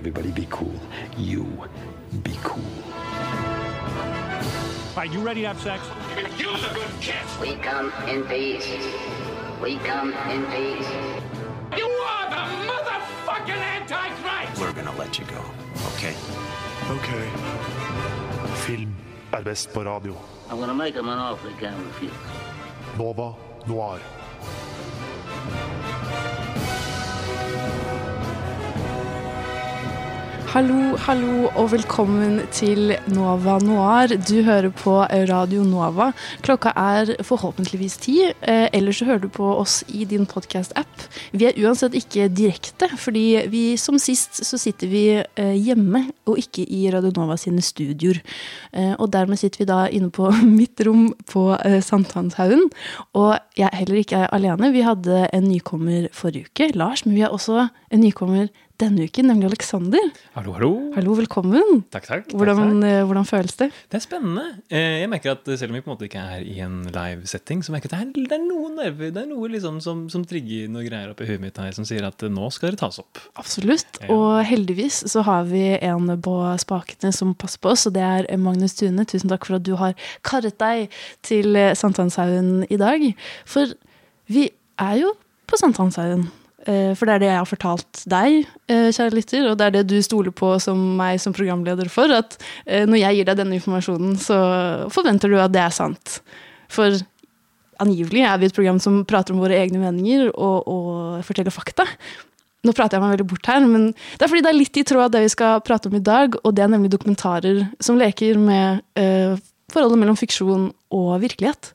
Everybody be cool. You be cool. All right, you ready to have sex? Use a good kiss. We come in peace. We come in peace. You are the motherfucking Antichrist! We're gonna let you go, okay? Ok. Film best på radio. I'm gonna make him an offer he can't refuse. Nova Noir. Hallo, hallo og velkommen til Nova Noir. Du hører på Radio Nova. Klokka er forhåpentligvis ti. Eh, ellers så hører du på oss i din podcast-app. Vi er uansett ikke direkte, fordi vi som sist så sitter vi eh, hjemme og ikke i Radio Nova sine studioer. Eh, og dermed sitter vi da inne på mitt rom på eh, Sankthanshaugen. Og jeg heller ikke er alene. Vi hadde en nykommer forrige uke, Lars, men vi har også en nykommer denne uken, nemlig Aleksander. Hallo, hallo. Hallo, velkommen. Takk, takk. Hvordan, takk, eh, hvordan føles det? Det er spennende. Eh, Jeg merker at selv om vi på en måte ikke er i en live setting, så merker jeg at det er, er nerver, det er noe liksom som, som trigger noen greier oppi huet mitt her, som sier at eh, nå skal det tas opp. Absolutt. Ja. Og heldigvis så har vi en på spakene som passer på oss, og det er Magnus Tune. Tusen takk for at du har karret deg til Sankthanshaugen i dag. For vi er jo på Sankthanshaugen. Eh, For det er det jeg har fortalt deg, eh, kjære lytter, og det er det du stoler på som meg som programleder for, at eh, når jeg gir deg denne informasjonen, så forventer du at det er sant. For angivelig er vi et program som prater om våre egne meninger og, og forteller fakta. Nå prater jeg meg veldig bort her, men det er fordi det er litt i tråd av det vi skal prate om i dag, og det er nemlig dokumentarer som leker med eh, forholdet mellom fiksjon og virkelighet.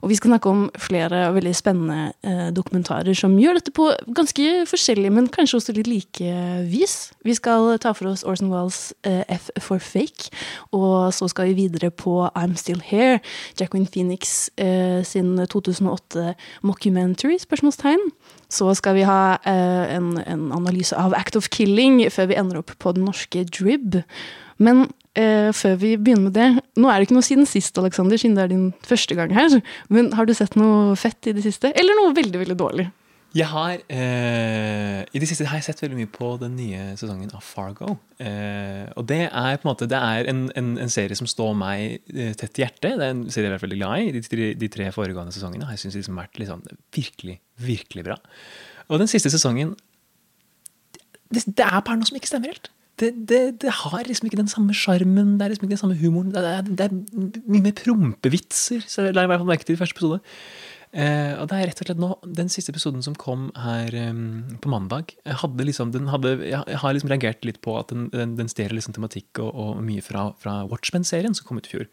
Og vi skal snakke om flere veldig spennende eh, dokumentarer som gjør dette på ganske forskjellig, men kanskje også litt like vis. Vi skal ta for oss Orson Wells eh, F for Fake, og så skal vi videre på I'm Still Here, Jacqueline Phoenix eh, sin 2008 mockumentary, spørsmålstegn. Så skal vi ha eh, en, en analyse av Act of Killing før vi ender opp på den norske Drib. Men eh, før vi begynner med det Nå er det ikke noe siden sist, Alexander, siden det er din første gang her. Men har du sett noe fett i det siste? Eller noe veldig, veldig dårlig? Jeg har, eh, I det siste har jeg sett veldig mye på den nye sesongen av Fargo. Eh, og det er på en måte Det er en, en, en serie som står meg tett i hjertet. Det er en serie jeg vært veldig glad i. De, tre- de tre foregående sesongene har jeg syntes liksom vært liksom virkelig, virkelig bra. Og den siste sesongen det, det er bare noe som ikke stemmer helt. Det, det, det har liksom ikke den samme sjarmen, det er liksom ikke den samme humoren. Det er, det er mye mer prompevitser, så la jeg i hvert fall merke til i første episode. Eh, og det er rett og slett nå, Den siste episoden som kom her um, på mandag, jeg hadde liksom, hadde, jeg har liksom reagert litt på at den, den, den stjeler liksom tematikk og, og mye fra, fra Watchmen-serien som kom ut i fjor.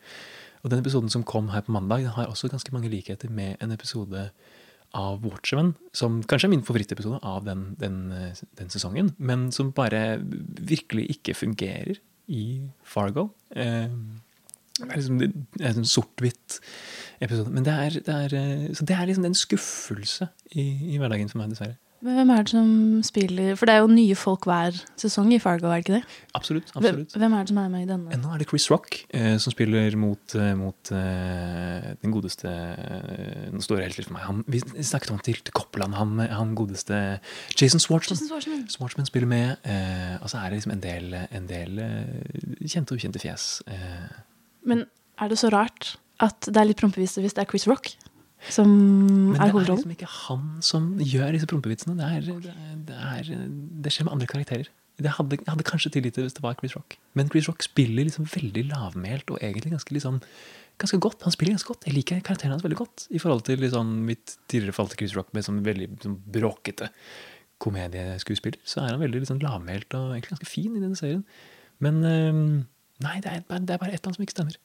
Og den episoden som kom her på mandag, den har også ganske mange likheter med en episode av Watchmen, som kanskje er min favorittepisode av den, den, den sesongen, men som bare virkelig ikke fungerer i Fargo. Eh, det er liksom en sort-hvitt episode. Men det er, det er, eh, så det er liksom en skuffelse i, i hverdagen for meg, dessverre. Men Hvem er det som spiller For det er jo nye folk hver sesong i Fargo, er det ikke det? Absolutt. Absolutt. hvem er det som er med i denne? Nå er det Chris Rock eh, som spiller mot, eh, mot eh, den godeste eh, Nå står det helt stille for meg. Han, vi snakket om til, til Copland, han, han godeste Jason Swartzman. Jason Schwartzman. Schwartzman spiller med. Eh, og så er det liksom en del, en del eh, kjente og ukjente fjes. Eh, Men er det så rart at det er litt prompeviser hvis det er Chris Rock som men det er er liksom ikke han som gjør disse prompevitsene. Det, er, det, er, det, er, det skjer med andre karakterer. Det hadde, jeg hadde kanskje tillit til hvis det var Chris Rock. Men Chris Rock spiller liksom veldig lavmælt og egentlig ganske liksom ganske godt. Han spiller ganske godt. Jeg liker karakteren hans veldig godt. I forhold til liksom mitt tidligere forhold til Chris Rock med sånn veldig sånn bråkete komedieskuespiller, så er han veldig liksom lavmælt og egentlig ganske fin i denne serien. Men øh, nei, det er, bare- det er bare et eller annet som ikke stemmer.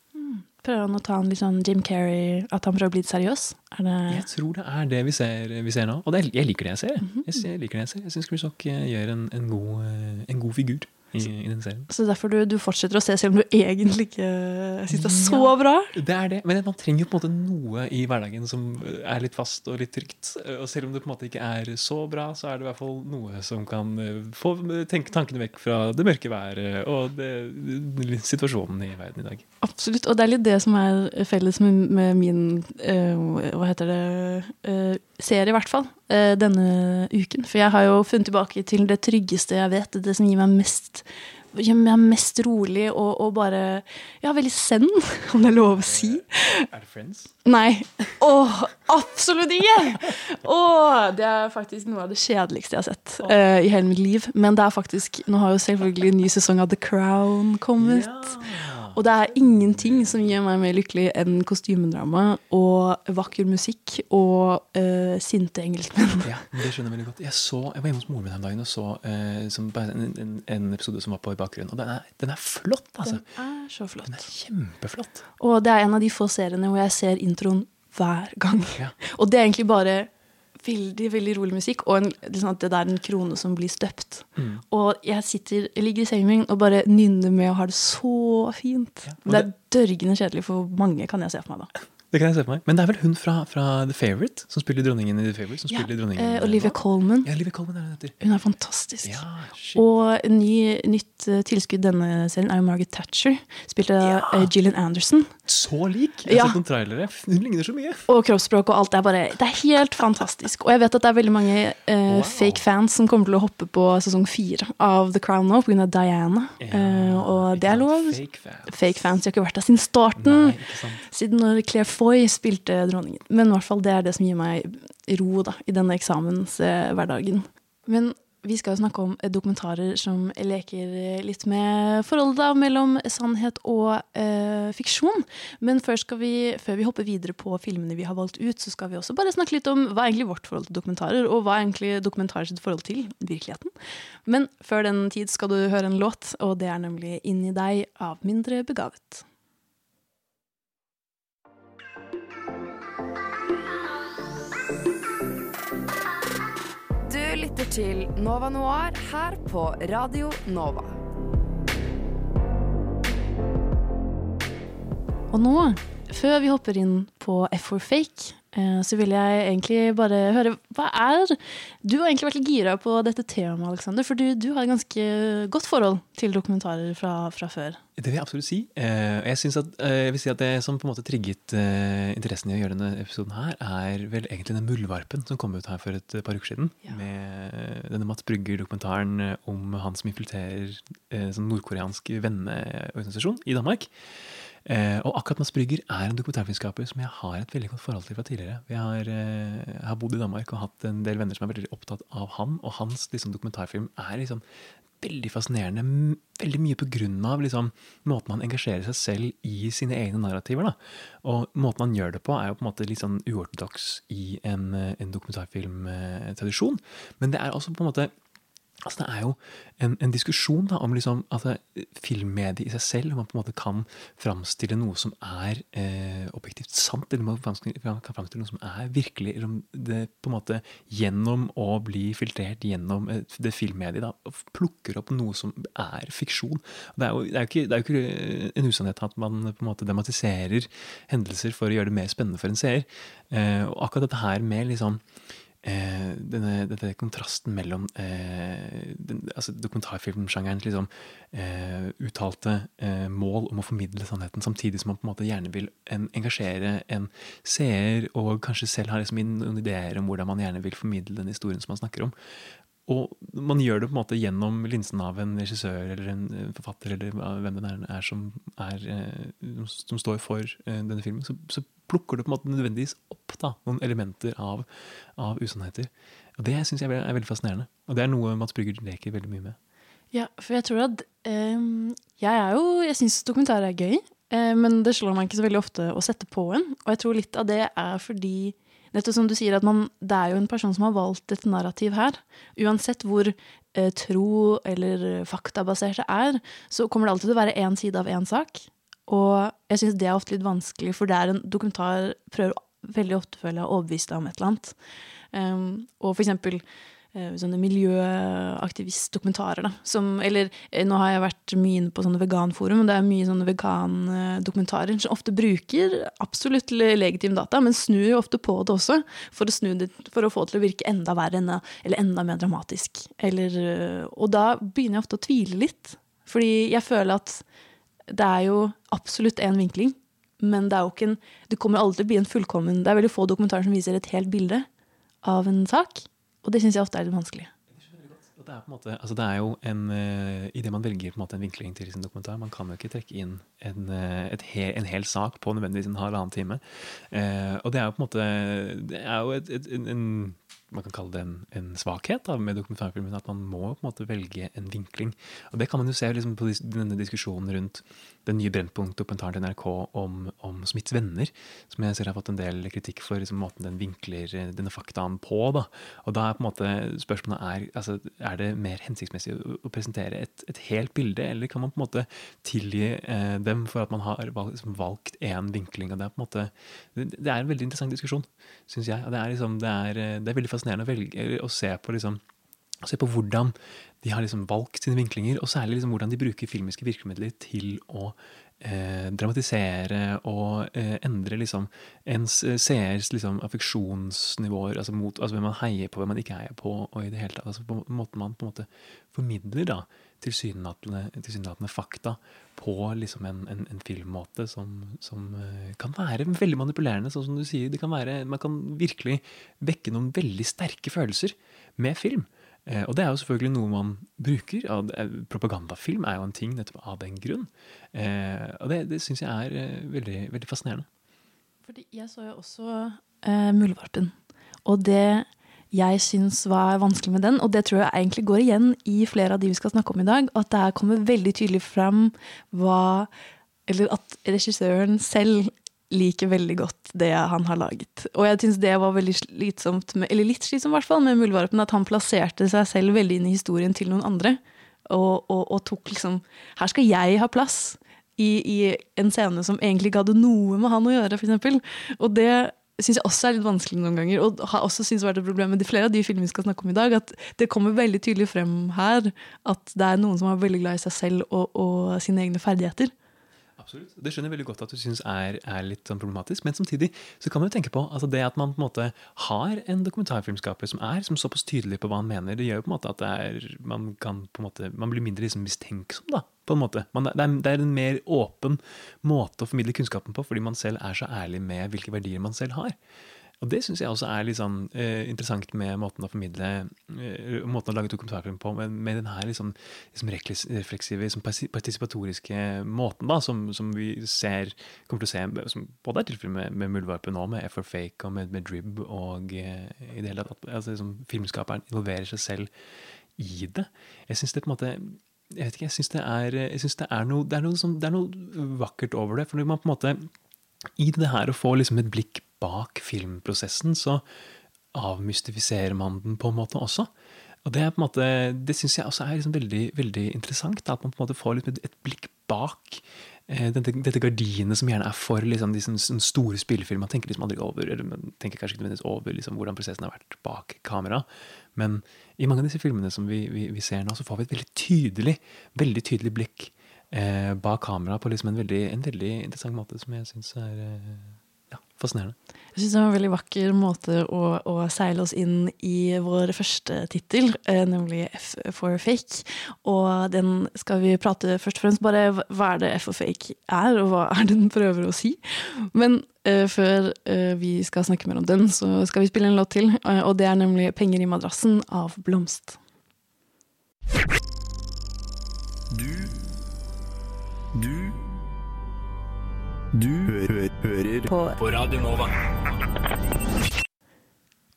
Prøver han å ta en litt sånn Jim Carrey, at han prøver å bli litt seriøs? Er det Jeg tror det er det vi ser, vi ser nå. Og det, jeg liker det jeg ser. Mhm. Jeg, jeg liker det jeg ser. Jeg syns Chris Hock eh, gjør en, en, god, eh, en god figur i, i den serien. Så derfor du, du fortsetter å se, selv om du egentlig ikke syns det er så bra? Det er det, men man trenger jo på en måte noe i hverdagen som er litt fast og litt trygt. Og selv om det på en måte ikke er så bra, så er det i hvert fall noe som kan eh, få tenke tankene vekk fra det mørke været og det, situasjonen i verden i dag. Absolutt. Og det er litt det som er felles med, med min eh, Hva heter det eh, serie, i hvert fall, eh, denne uken. For jeg har jo funnet tilbake til det tryggeste jeg vet. Det som gir meg mest, gjør meg mest rolig og, og bare Ja, veldig zen, om det er lov å si. Er det Friends? Nei. Åh, absolutt ikke! Åh, det er faktisk noe av det kjedeligste jeg har sett eh, i hele mitt liv. Men det er faktisk Nå har jo selvfølgelig en ny sesong av The Crown kommet. Og det er ingenting som gjør meg mer lykkelig enn kostymedrama og vakker musikk og uh, sinte engelskmenn. Ja, det skjønner jeg veldig godt. Jeg, så, jeg var hjemme hos moren min den dagen og så uh, en, en, en episode som var på i bakgrunnen. Og den er, den er flott, altså. Den er så flott. Den er kjempeflott. Og det er en av de få seriene hvor jeg ser introen hver gang. Ja. Og det er egentlig bare veldig veldig rolig musikk, og en, liksom det der er en krone som blir støpt. Mm. Og jeg sitter, jeg ligger i sengen min og bare nynner med og har det så fint. Ja, det, det er dørgende kjedelig for mange, kan jeg se for meg da. Det kan jeg se for meg. Men det er vel hun fra, fra The Favourite som spiller dronningen i The Favourite? Som Ja, spiller dronningen eh, Olivia Colman. Ja, Olivia Colman er det hun er fantastisk. Ja. Og ny, nytt eh, tilskudd denne serien er jo Margaret Thatcher, spilt av eh, Gillian Anderson. Så lik! Jeg har Ja. sett noen trailere. Hun ligner så mye. Og kroppsspråk og alt er bare Det er helt fantastisk. Og jeg vet at det er veldig mange eh, fake fans som kommer til å hoppe på sesong fire av The Crown nå pga. Diana. Eh, og det er lov. Fake fans. Fake fans. De har ikke vært der siden starten. Nei. Siden når Claire Foy spilte dronningen. Men i hvert fall det er det som gir meg ro da, i denne eksamenshverdagen. Men vi skal jo snakke om eh, dokumentarer som leker eh, litt med forholdet da, mellom sannhet og eh, fiksjon. Men før vi, før vi hopper videre på filmene vi har valgt ut, så skal vi også bare snakke litt om hva er egentlig vårt forhold til dokumentarer, og hva er egentlig dokumentarer sitt forhold til virkeligheten. Men før den tid skal du høre en låt, og det er nemlig Inni deg av Mindre begavet. Lytter til Nova Noir her på Radio Nova. Og nå, før vi hopper inn på F for fake, så vil jeg egentlig bare høre Hva er Du har egentlig vært litt gira på dette temaet, Alexander, for du, du har et ganske godt forhold til dokumentarer fra, fra før. Det vil jeg absolutt si. Eh, jeg, synes at, eh, jeg vil si at Det som på en måte trigget eh, interessen i å gjøre denne episoden, her, er vel egentlig den muldvarpen som kom ut her for et par uker siden. Ja. Med denne Mats Brugger-dokumentaren eh, om han som infiltrerer en sånn nordkoreansk venneorganisasjon i Danmark. Eh, og akkurat Mads Brygger er en dokumentarfilmskaper som jeg har et veldig godt forhold til fra tidligere. Jeg har, eh, jeg har bodd i Danmark og hatt en del venner som er veldig opptatt av han, og hans liksom, dokumentarfilm er liksom veldig fascinerende. Veldig mye av liksom, måten han engasjerer seg selv i sine egne narrativer. Da. Og måten han gjør det på, er jo på en måte litt sånn uortodoks i en, eh, en dokumentarfilmtradisjon. Men det er også på en måte Altså Det er jo en, en diskusjon da, om liksom, altså, filmmediet i seg selv. Om man på en måte kan framstille noe som er eh, objektivt sant, eller man kan framstille noe som er virkelig. Eller om det på en måte gjennom å bli filtrert gjennom eh, det filmmediet da, plukker opp noe som er fiksjon. Det er jo, det er jo, ikke, det er jo ikke en usannhet at man på en måte dramatiserer hendelser for å gjøre det mer spennende for en seer. Eh, og akkurat dette her med liksom eh, denne, denne kontrasten mellom eh, den, altså dokumentarfilmsjangerens liksom, eh, uttalte eh, mål om å formidle sannheten, samtidig som man på en måte gjerne vil en, engasjere en seer, og kanskje selv har liksom noen ideer om hvordan man gjerne vil formidle den historien som man snakker om. Og man gjør det på en måte gjennom linsen av en regissør eller en forfatter eller hvem det er, er, som, er eh, som står for eh, denne filmen. Så, så plukker du på en måte nødvendigvis opp da, noen elementer av, av usannheter. Og det syns jeg er veldig fascinerende. Og det er noe Mats Brygger leker veldig mye med. Ja, for jeg tror at um, Jeg er jo Jeg syns dokumentarer er gøy, uh, men det slår meg ikke så veldig ofte å sette på en. Og jeg tror litt av det er fordi Nettopp som du sier, at man, det er jo en person som har valgt et narrativ her. Uansett hvor eh, tro eller faktabasert det er, så kommer det alltid til å være én side av én sak. Og jeg syns det er ofte litt vanskelig, for det er en dokumentar prøver veldig ofte føler jeg å overbevise deg om et eller annet. Um, og for eksempel eh, sånne miljøaktivistdokumentarer. som, Eller eh, nå har jeg vært mye inne på sånne veganforum, og det er mye sånne vegandokumentarer som ofte bruker absolutt le- legitim data, men snur jo ofte på det også, for å, det, for å få det til å virke enda verre eller enda mer dramatisk. Eller, eh, og da begynner jeg ofte å tvile litt, fordi jeg føler at det er jo absolutt én vinkling, men det er jo ikke en Det kommer aldri til å bli en fullkommen Det er veldig få dokumentarer som viser et helt bilde av en sak. Og det syns jeg ofte er litt vanskelig. Det er, på en måte, altså det er jo en, uh, I det man velger på en måte en vinkling til sin dokumentar, man kan jo ikke trekke inn en, et he, en hel sak på nødvendigvis en halvannen time. Uh, og det er jo på en måte Det er jo et, et, en, en man kan kalle det en, en svakhet da, med dokumentarfilmen, at man må på en måte velge en vinkling. Og Det kan man jo se liksom, på denne diskusjonen rundt den nye Brennpunkt-dokumentaren til NRK om, om Smiths venner, som jeg ser har fått en del kritikk for liksom, måten den vinkler eh, denne faktaen på. Da. Og da er på en måte spørsmålet er, altså, er det mer hensiktsmessig å, å presentere et, et, helt bilde, eller kan man på en måte tilgi eh, dem for at man har liksom, valgt én vinkling? og Det er på en måte, det, det er en veldig interessant diskusjon, syns jeg. og det er, liksom, det, er, det er veldig fascinerende å, velge, å se på liksom, se på hvordan de har liksom valgt sine vinklinger, og særlig liksom hvordan de bruker filmiske virkemidler til å eh, dramatisere og eh, endre liksom ens eh, seers liksom, affeksjonsnivåer, altså, mot, altså hvem man heier på, hvem man ikke heier på, og i det hele tatt. Altså, på måten man på en måte formidler da, tilsynelatende, tilsynelatende fakta på liksom en, en, en filmmåte som, som uh, kan være veldig manipulerende, sånn som du sier. Kan være, man kan virkelig vekke noen veldig sterke følelser med film. Eh, og det er jo selvfølgelig noe man bruker. propagandafilm er jo en ting nettopp av den grunn. Eh, og det, det syns jeg er eh, veldig, veldig, fascinerende. Fordi jeg så jo også eh, Muldvarpen. Og det jeg syns var vanskelig med den, og det tror jeg egentlig går igjen i flere av de vi skal snakke om i dag, at det kommer veldig tydelig fram hva Eller at regissøren selv liker veldig godt det han har laget. Og jeg syns det var veldig slitsomt, med, eller litt slitsomt i hvert fall, med Muldvarpen, at han plasserte seg selv veldig inn i historien til noen andre. Og, og, og tok liksom Her skal jeg ha plass i, i, en scene som egentlig ikke hadde noe med han å gjøre, f.eks. Og det syns jeg også er litt vanskelig noen ganger. Og har også synes vært et problem med de flere av de filmene vi skal snakke om i dag. At det kommer veldig tydelig frem her at det er noen som er veldig glad i seg selv og, og sine egne ferdigheter. Absolutt. Det skjønner jeg veldig godt at du syns er, er, litt sånn problematisk. Men samtidig så kan man jo tenke på altså det at man på en måte har en dokumentarfilmskaper som er som såpass tydelig på hva han mener, det gjør jo på en måte at er, man kan på en måte, man blir mindre liksom mistenksom. da, på en måte. Man, det, er, det, er, en mer åpen måte å formidle kunnskapen på, fordi man selv er så ærlig med hvilke verdier man selv har. Og det syns jeg også er litt sånn eh, interessant med måten å formidle eh, Måten å lage dokumentarfilm på, med, med den liksom, liksom refleksive, liksom partisipatoriske måten da, som, som, vi ser kommer til å se som både er tilfellet med, med Muldvarpen nå, med effort Fake og med, med Drib, og eh, i det hele tatt altså, liksom, filmskaperen involverer seg selv i det. Jeg syns det på en måte jeg vet ikke, jeg syns det det er, noe, det er noe, som, det er noe vakkert over det. For når man på en måte i det her å få liksom et blikk bak filmprosessen, så avmystifiserer man den på en måte også. Og det, er på en måte, det syns jeg også er liksom veldig, veldig interessant. At man på en måte får et, blikk bak eh, dette, dette gardinet som gjerne er for liksom, de sånn, store spillefilmer. Man tenker liksom aldri over eller man tenker kanskje ikke over liksom, hvordan prosessen har vært bak kamera. Men i mange av disse filmene som vi, vi, vi ser nå, så får vi et veldig tydelig, veldig tydelig blikk eh, bak kamera på liksom en, veldig, en, veldig, interessant måte som jeg syns er eh, fascinerende. Jeg synes Det var en veldig vakker måte å, å seile oss inn i vår første tittel, eh, nemlig F for fake. Og den skal vi prate først og fremst bare hva er det F for fake er, og hva er det den prøver å si. Men uh, før uh, vi skal snakke mer om den, så skal vi spille en låt til. Uh, og det er nemlig 'Penger i madrassen' av Blomst. Du Du du hø hører på, på Radio Nova.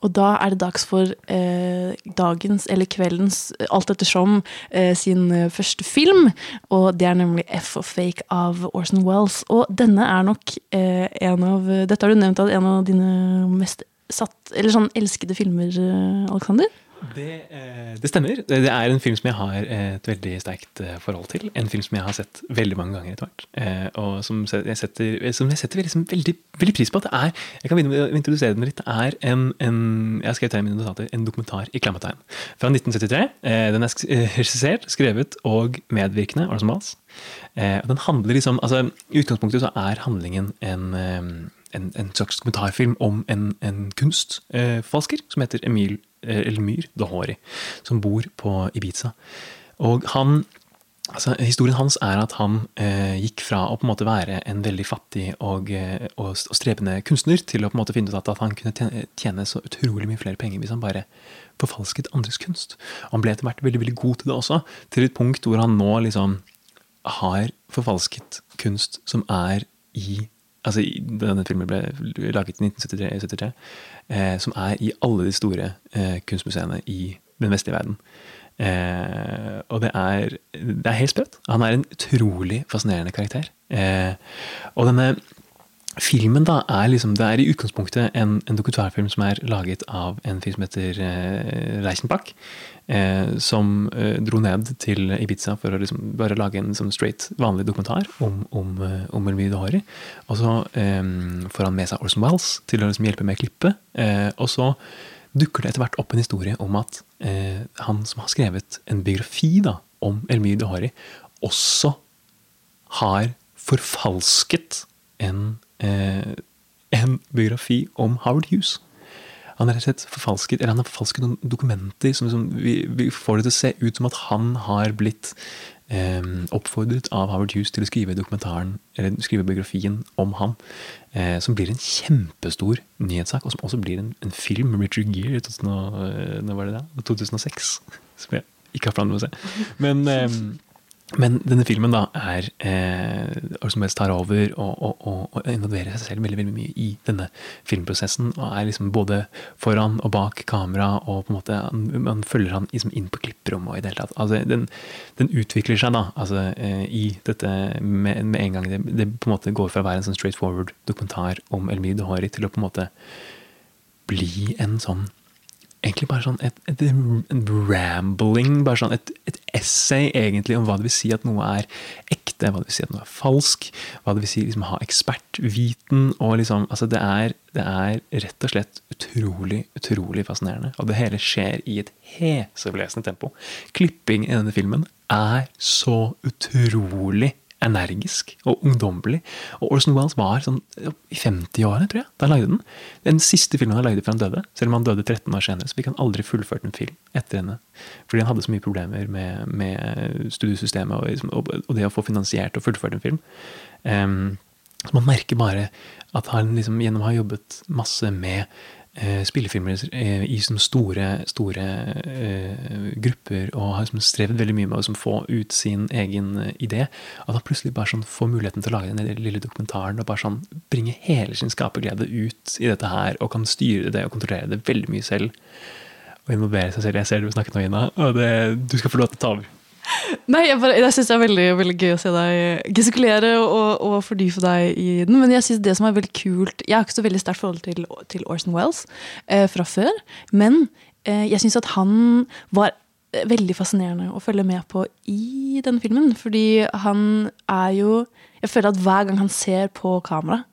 Og da er det dags for eh, dagens, eller kveldens, alt ettersom, eh, sin eh, første film. Og det er nemlig F of Fake av Orson Wells. Og denne er nok eh, en av Dette har du nevnt at en av dine mest satt, eller sånn elskede filmer, eh, Alexander? Det, eh, det, stemmer. Det er en film som jeg har et veldig sterkt eh, forhold til. En film som jeg har sett veldig mange ganger etter hvert. Eh, og som jeg setter, som jeg setter liksom veldig, veldig, pris på. at det er Jeg kan begynne å introdusere den litt. Det er en, en jeg har skrevet her i mine notater, en dokumentar i klammetegn fra 1973. Den er regissert, skrevet og medvirkende Arson. Den handler liksom, altså I utgangspunktet så er handlingen en en, en, slags dokumentarfilm om en, en kunstforsker som heter Emil Eh, Elmyr Dahori, som bor på Ibiza. Og han Altså, historien hans er at han eh, gikk fra å på en måte være en veldig fattig og, eh, og, og strebende kunstner, til å på en måte finne ut at, at han kunne tjene, tjene så utrolig mye flere penger hvis han bare forfalsket andres kunst. Han ble etter hvert veldig veldig god til det også, til et punkt hvor han nå liksom har forfalsket kunst som er i Altså, denne filmen ble laget i 1973, eh, som er i alle de store eh, kunstmuseene i den vestlige verden. Eh, og det er, det er helt sprøtt. Han er en utrolig fascinerende karakter. Eh, og denne filmen da er liksom, det er i utgangspunktet en, en dokumentarfilm som er laget av en film som heter eh, Reichenbach. Eh, som eh, dro ned til Ibiza for å liksom bare lage en sånn straight, vanlig dokumentar om, om, eh, om Elmire Dohari. Og så eh, får han med seg Orson Wells til å liksom hjelpe med klippet. Eh, og så dukker det etter hvert opp en historie om at eh, han som har skrevet en biografi da, om Elmire Dohari, også har forfalsket en, en biografi om Howard Hughes. Han har forfalsket, eller han har forfalsket noen dokumenter som, liksom, vi, vi får det til å se ut som at han har blitt eh, oppfordret av Howard Hughes til å skrive dokumentaren, eller skrive biografien om han, eh, som blir en kjempestor nyhetssak, og som også blir en, en film Richard Gere i 2000 og, eh? 2006, som jeg ikke har planer om å se. Men, eh, men denne filmen da er eh, som helst tar over og, og, og, og involverer seg selv veldig, veldig mye i denne filmprosessen. Og er liksom både foran og bak kamera, og på en måte man følger han liksom inn på klipprommet. i det hele tatt. Altså, den, den utvikler seg da, altså, eh, i dette med, med en gang det, det på en måte går fra å være en sånn straightforward dokumentar om Elmir Hori til å på en måte bli en sånn egentlig bare sånn et, et, en rambling, bare sånn et, et essay egentlig om hva det vil si at noe er ekte, hva det vil si at noe er falsk, hva det vil si liksom ha ekspertviten, og liksom, altså det er, det er rett og slett utrolig, utrolig fascinerende, og det hele skjer i et heseblesende tempo. Klipping i denne filmen er så utrolig energisk og ungdommelig. Og Orson Wells var sånn i 50-årene, tror jeg, da han lagde den. Den siste filmen han lagde før han døde. Selv om han døde 13 år senere, så fikk han aldri fullført en film etter henne. Fordi han hadde så mye problemer med, med studiesystemet og, liksom, og, og det å få finansiert og fullført en film. Um, så man merker bare at han liksom, gjennom å ha jobbet masse med spillefilmer eh, i sånne store, store uh, grupper og har som strevd veldig mye med å som få ut sin egen eh, idé, at han plutselig bare sånn får muligheten til å lage den lille dokumentaren og bare sånn bringe hele sin skaperglede ut i dette her, og kan styre det og kontrollere det veldig mye selv. Og involvere seg selv. Jeg ser du snakker nå, Ina, og det, du skal få lov til å ta over. Nei, jeg, bare, jeg syns det er veldig, veldig gøy å se deg gestikulere og, og fordype deg i den. Men jeg synes det som er veldig kult Jeg har ikke så veldig sterkt forhold til, til Orson Wells eh, fra før. Men eh, jeg syns at han var eh, veldig fascinerende å følge med på i denne filmen. Fordi han er jo Jeg føler at hver gang han ser på kamera,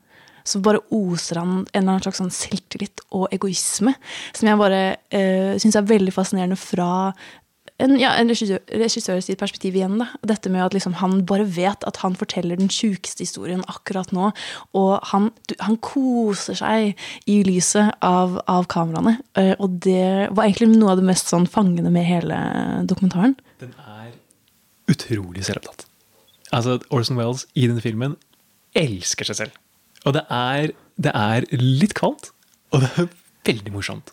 så bare oser han en eller annen slags sånn selvtillit og egoisme. Som jeg bare eh, syns er veldig fascinerende fra en, ja, en regissør, regissør sitt perspektiv igjen. Da. Dette med at liksom, han bare vet at han forteller den sjukeste historien akkurat nå. Og han, du- han koser seg i lyset av, av kameraene. Eh, og det var egentlig noe av det mest sånn fangende med hele dokumentaren. Den er utrolig selvopptatt. Altså, Orson Wells i denne filmen elsker seg selv. Og det er, det er litt kvalmt, og det er veldig morsomt.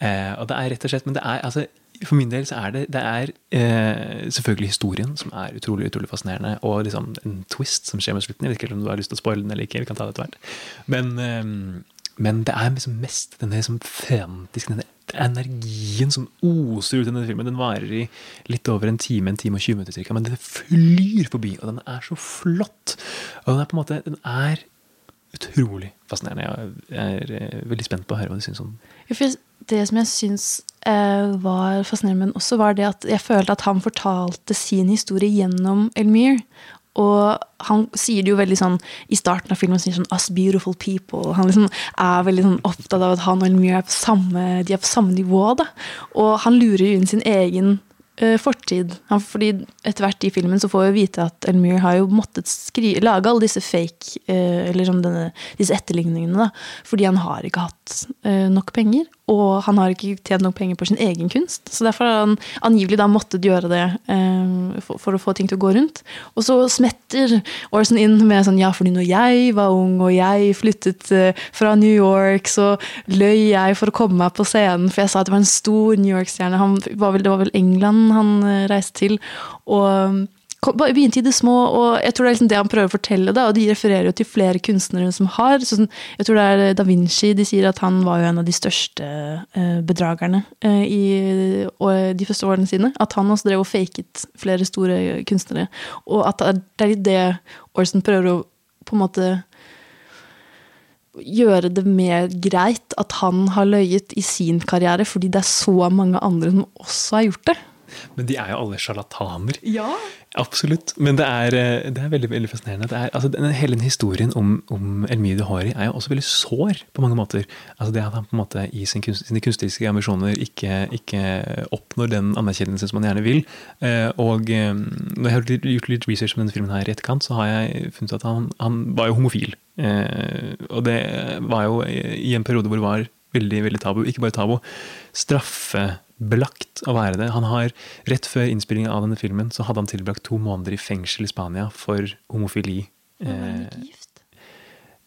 Eh, og det er rett og slett, men det er altså for min del så er det, det er eh, selvfølgelig historien som er utrolig utrolig fascinerende, og liksom en twist som skjer med slutten. Jeg vet ikke om du har lyst til å spoile den eller ikke. vi kan ta det etter hvert. Men, eh, men det er liksom mest denne liksom frenetiske, denne energien som oser ut i denne filmen. Den varer i litt over en time, en time og 20 minutter cirka, men den flyr forbi, og den er så flott. Og den er på en måte, den er utrolig fascinerende. Jeg er eh, veldig spent på å høre hva du syns om den. Det som jeg syns var fascinerende med også, var det at jeg følte at han fortalte sin historie gjennom Elmir. Og han sier det jo veldig sånn i starten av filmen sier sånn 'Us beautiful people'. Han liksom er veldig sånn opptatt av at han og Elmir er på samme, de er på samme nivå. da. Og han lurer jo inn sin egen eh, fortid. Fordi etter hvert i filmen så får vi vite at Elmir har jo måttet skri lage alle disse fake, eh, eller sånn denne, disse etterligningene, da, fordi han har ikke hatt eh, nok penger. Og han har ikke tjent nok penger på sin egen kunst. Så derfor har han angivelig da måttet gjøre det eh, for, for å få ting til å gå rundt. Og så smetter Orson inn med sånn ja, fordi når jeg var ung og jeg flyttet eh, fra New York, så løy jeg for å komme meg på scenen, for jeg sa at det var en stor New York-stjerne. Det var vel England han eh, reiste til. og begynte i det små, og jeg tror det er liksom det han prøver å fortelle. Da, og De refererer jo til flere kunstnere som har. Sånn, jeg tror det er Da Vinci de sier at han var jo en av de største eh, bedragerne eh, i de første årene sine. At han også drev og faket flere store kunstnere. Og at det er litt det Orson prøver å på en måte gjøre det mer greit at han har løyet i sin karriere, fordi det er så mange andre som også har gjort det. Men de er jo alle sjarlataner. Ja. Absolutt. Men det er, eh, det er veldig veldig fascinerende. Det er, altså, den, hele den historien om, om Elmie Hori er jo også veldig sår på mange måter. Altså Det at han på en måte i sin kunst, sine kunstneriske ambisjoner ikke, ikke oppnår den anerkjennelsen som han gjerne vil. Eh, og eh, når jeg har gjort litt research om denne filmen her i etterkant, så har jeg funnet at han, han var jo homofil. Eh, og det var jo i en periode hvor det var veldig veldig tabu. Ikke bare tabu, straffebelagt å være det. Han har, Rett før innspillingen av denne filmen så hadde han tilbrakt to måneder i fengsel i Spania for homofili. Var han Eh, ikke gift?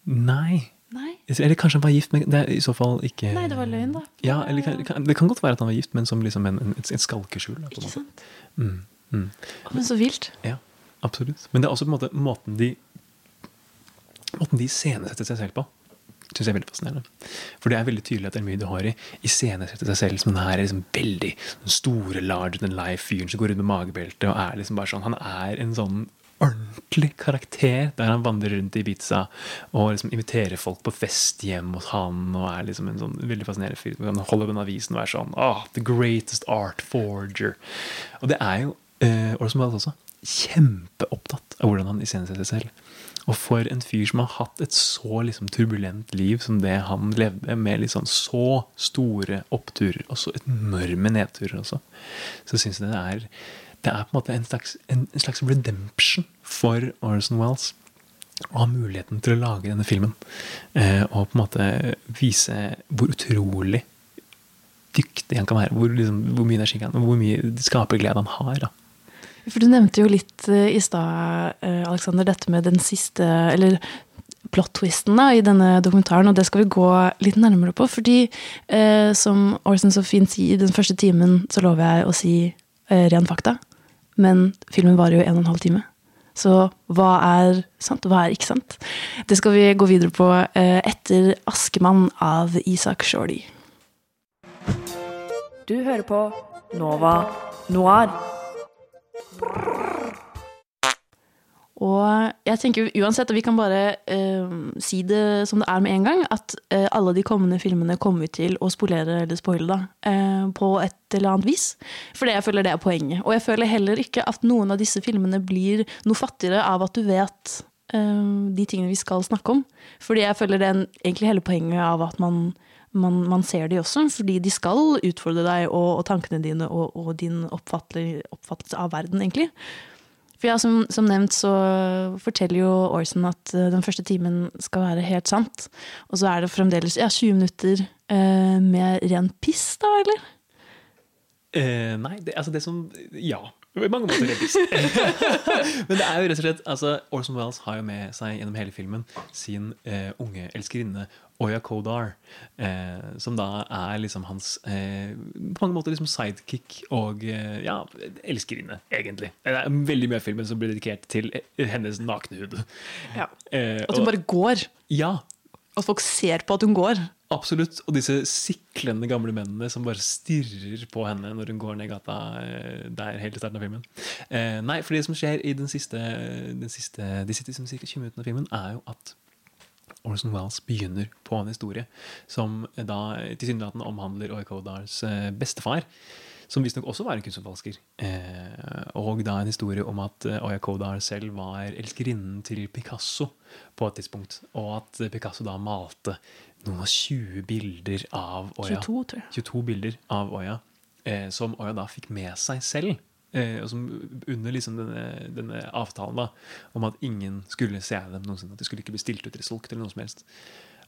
nei. Nei. Eller kanskje han var gift, men det er i så fall ikke Nei, det var løgn, da. Ja, eller kan- Det kan godt være at han var gift, men som liksom en, en, et, et skalkeskjul. da, Ikke sant? Mm, mm. Men så vilt. Ja, absolutt. Men det er også på en måte måten de Måten de iscenesetter seg selv på, syns jeg er veldig fascinerende. For det er veldig tydelig at Elmie Duhari iscenesetter seg selv som den her liksom veldig den store larger than life-fyren som går rundt med magebelte og er liksom bare sånn Han er en sånn ordentlig karakter der han vandrer rundt i Ibiza og liksom inviterer folk på fest hjem hos han og er liksom en sånn veldig fascinerende fyr. Han holder opp en avisen og er sånn oh, The greatest art forger. Og det er jo uh, Orson Welles også kjempeopptatt av hvordan han iscenesetter seg selv. Og for en fyr som har hatt et så liksom, turbulent liv som det han levde, med liksom så store oppturer og så enorme nedturer også, så syns jeg det er det er på en måte en slags, en, slags redemption for Orson Wells å ha muligheten til å lage denne filmen. Eh, og på en måte vise hvor utrolig dyktig han kan være. Hvor, liksom, hvor mye energi han hvor mye skaperglede han har. da. For du nevnte jo litt eh, i stad, Aleksander, Alexander, dette med den siste Eller plot-twisten i denne dokumentaren, og det skal vi gå litt nærmere på. Fordi, eh, som Orson så fint sier, den første timen så lover jeg å si eh, ren fakta. Men filmen varer jo en og en halv time. Så hva er sant, hva er ikke sant? Det skal vi gå videre på eh, etter 'Askemann' av Isak Shorty. Du hører på Nova Noir. Og jeg tenker uansett, og vi kan bare eh, si det som det er med en gang, at eh, alle de kommende filmene kommer til å spolere eller spoile da, eh, på et eller annet vis. For det jeg føler det er poenget. Og jeg føler heller ikke at noen av disse filmene blir noe fattigere av at du vet eh, de tingene vi skal snakke om. Fordi jeg føler det er egentlig hele poenget av at man, man, man ser de også, fordi de skal utfordre deg og, og tankene dine og, og din oppfattelse, av verden, egentlig. For ja, som, som nevnt så forteller jo Orson at eh, den første timen skal være helt sant. Og så er det fremdeles ja, 20 minutter eh, med ren piss, da, eller? Eh, nei, det, altså det som Ja. På mange måter reddes. Men det er jo rett og slett altså, Orson Wells har jo med seg gjennom hele filmen sin eh, unge elskerinne Oya Kodar. Eh, som da er liksom hans eh, På mange måter liksom sidekick og eh, ja, elskerinne, egentlig. Det er veldig mye av filmen som blir dedikert til eh, hennes nakne hud. Ja. Eh, At hun bare går. Ja, At folk ser på at hun går. Absolutt. Og disse siklende gamle mennene som bare stirrer på henne når hun går ned gata eh, der helt i starten av filmen. Eh, nei, for det som skjer i den siste, den siste, de siste som cirka 20 minuttene av filmen, er jo at Orson Wells begynner på en historie som da tilsynelatende omhandler Oy Kodars eh, bestefar. Som visstnok også var en kunstforfalsker. Eh, og da en historie om at eh, Oya Kodar selv var elskerinnen til Picasso på et tidspunkt. Og at eh, Picasso da malte noen av 20 bilder av Oya. 22, tror jeg. 22 bilder av Oya, eh, som Oya da fikk med seg selv. Eh, og som under liksom denne, denne avtalen da, om at ingen skulle se dem noensinne. At de skulle ikke bli stilt ut eller solgt. eller noe som helst.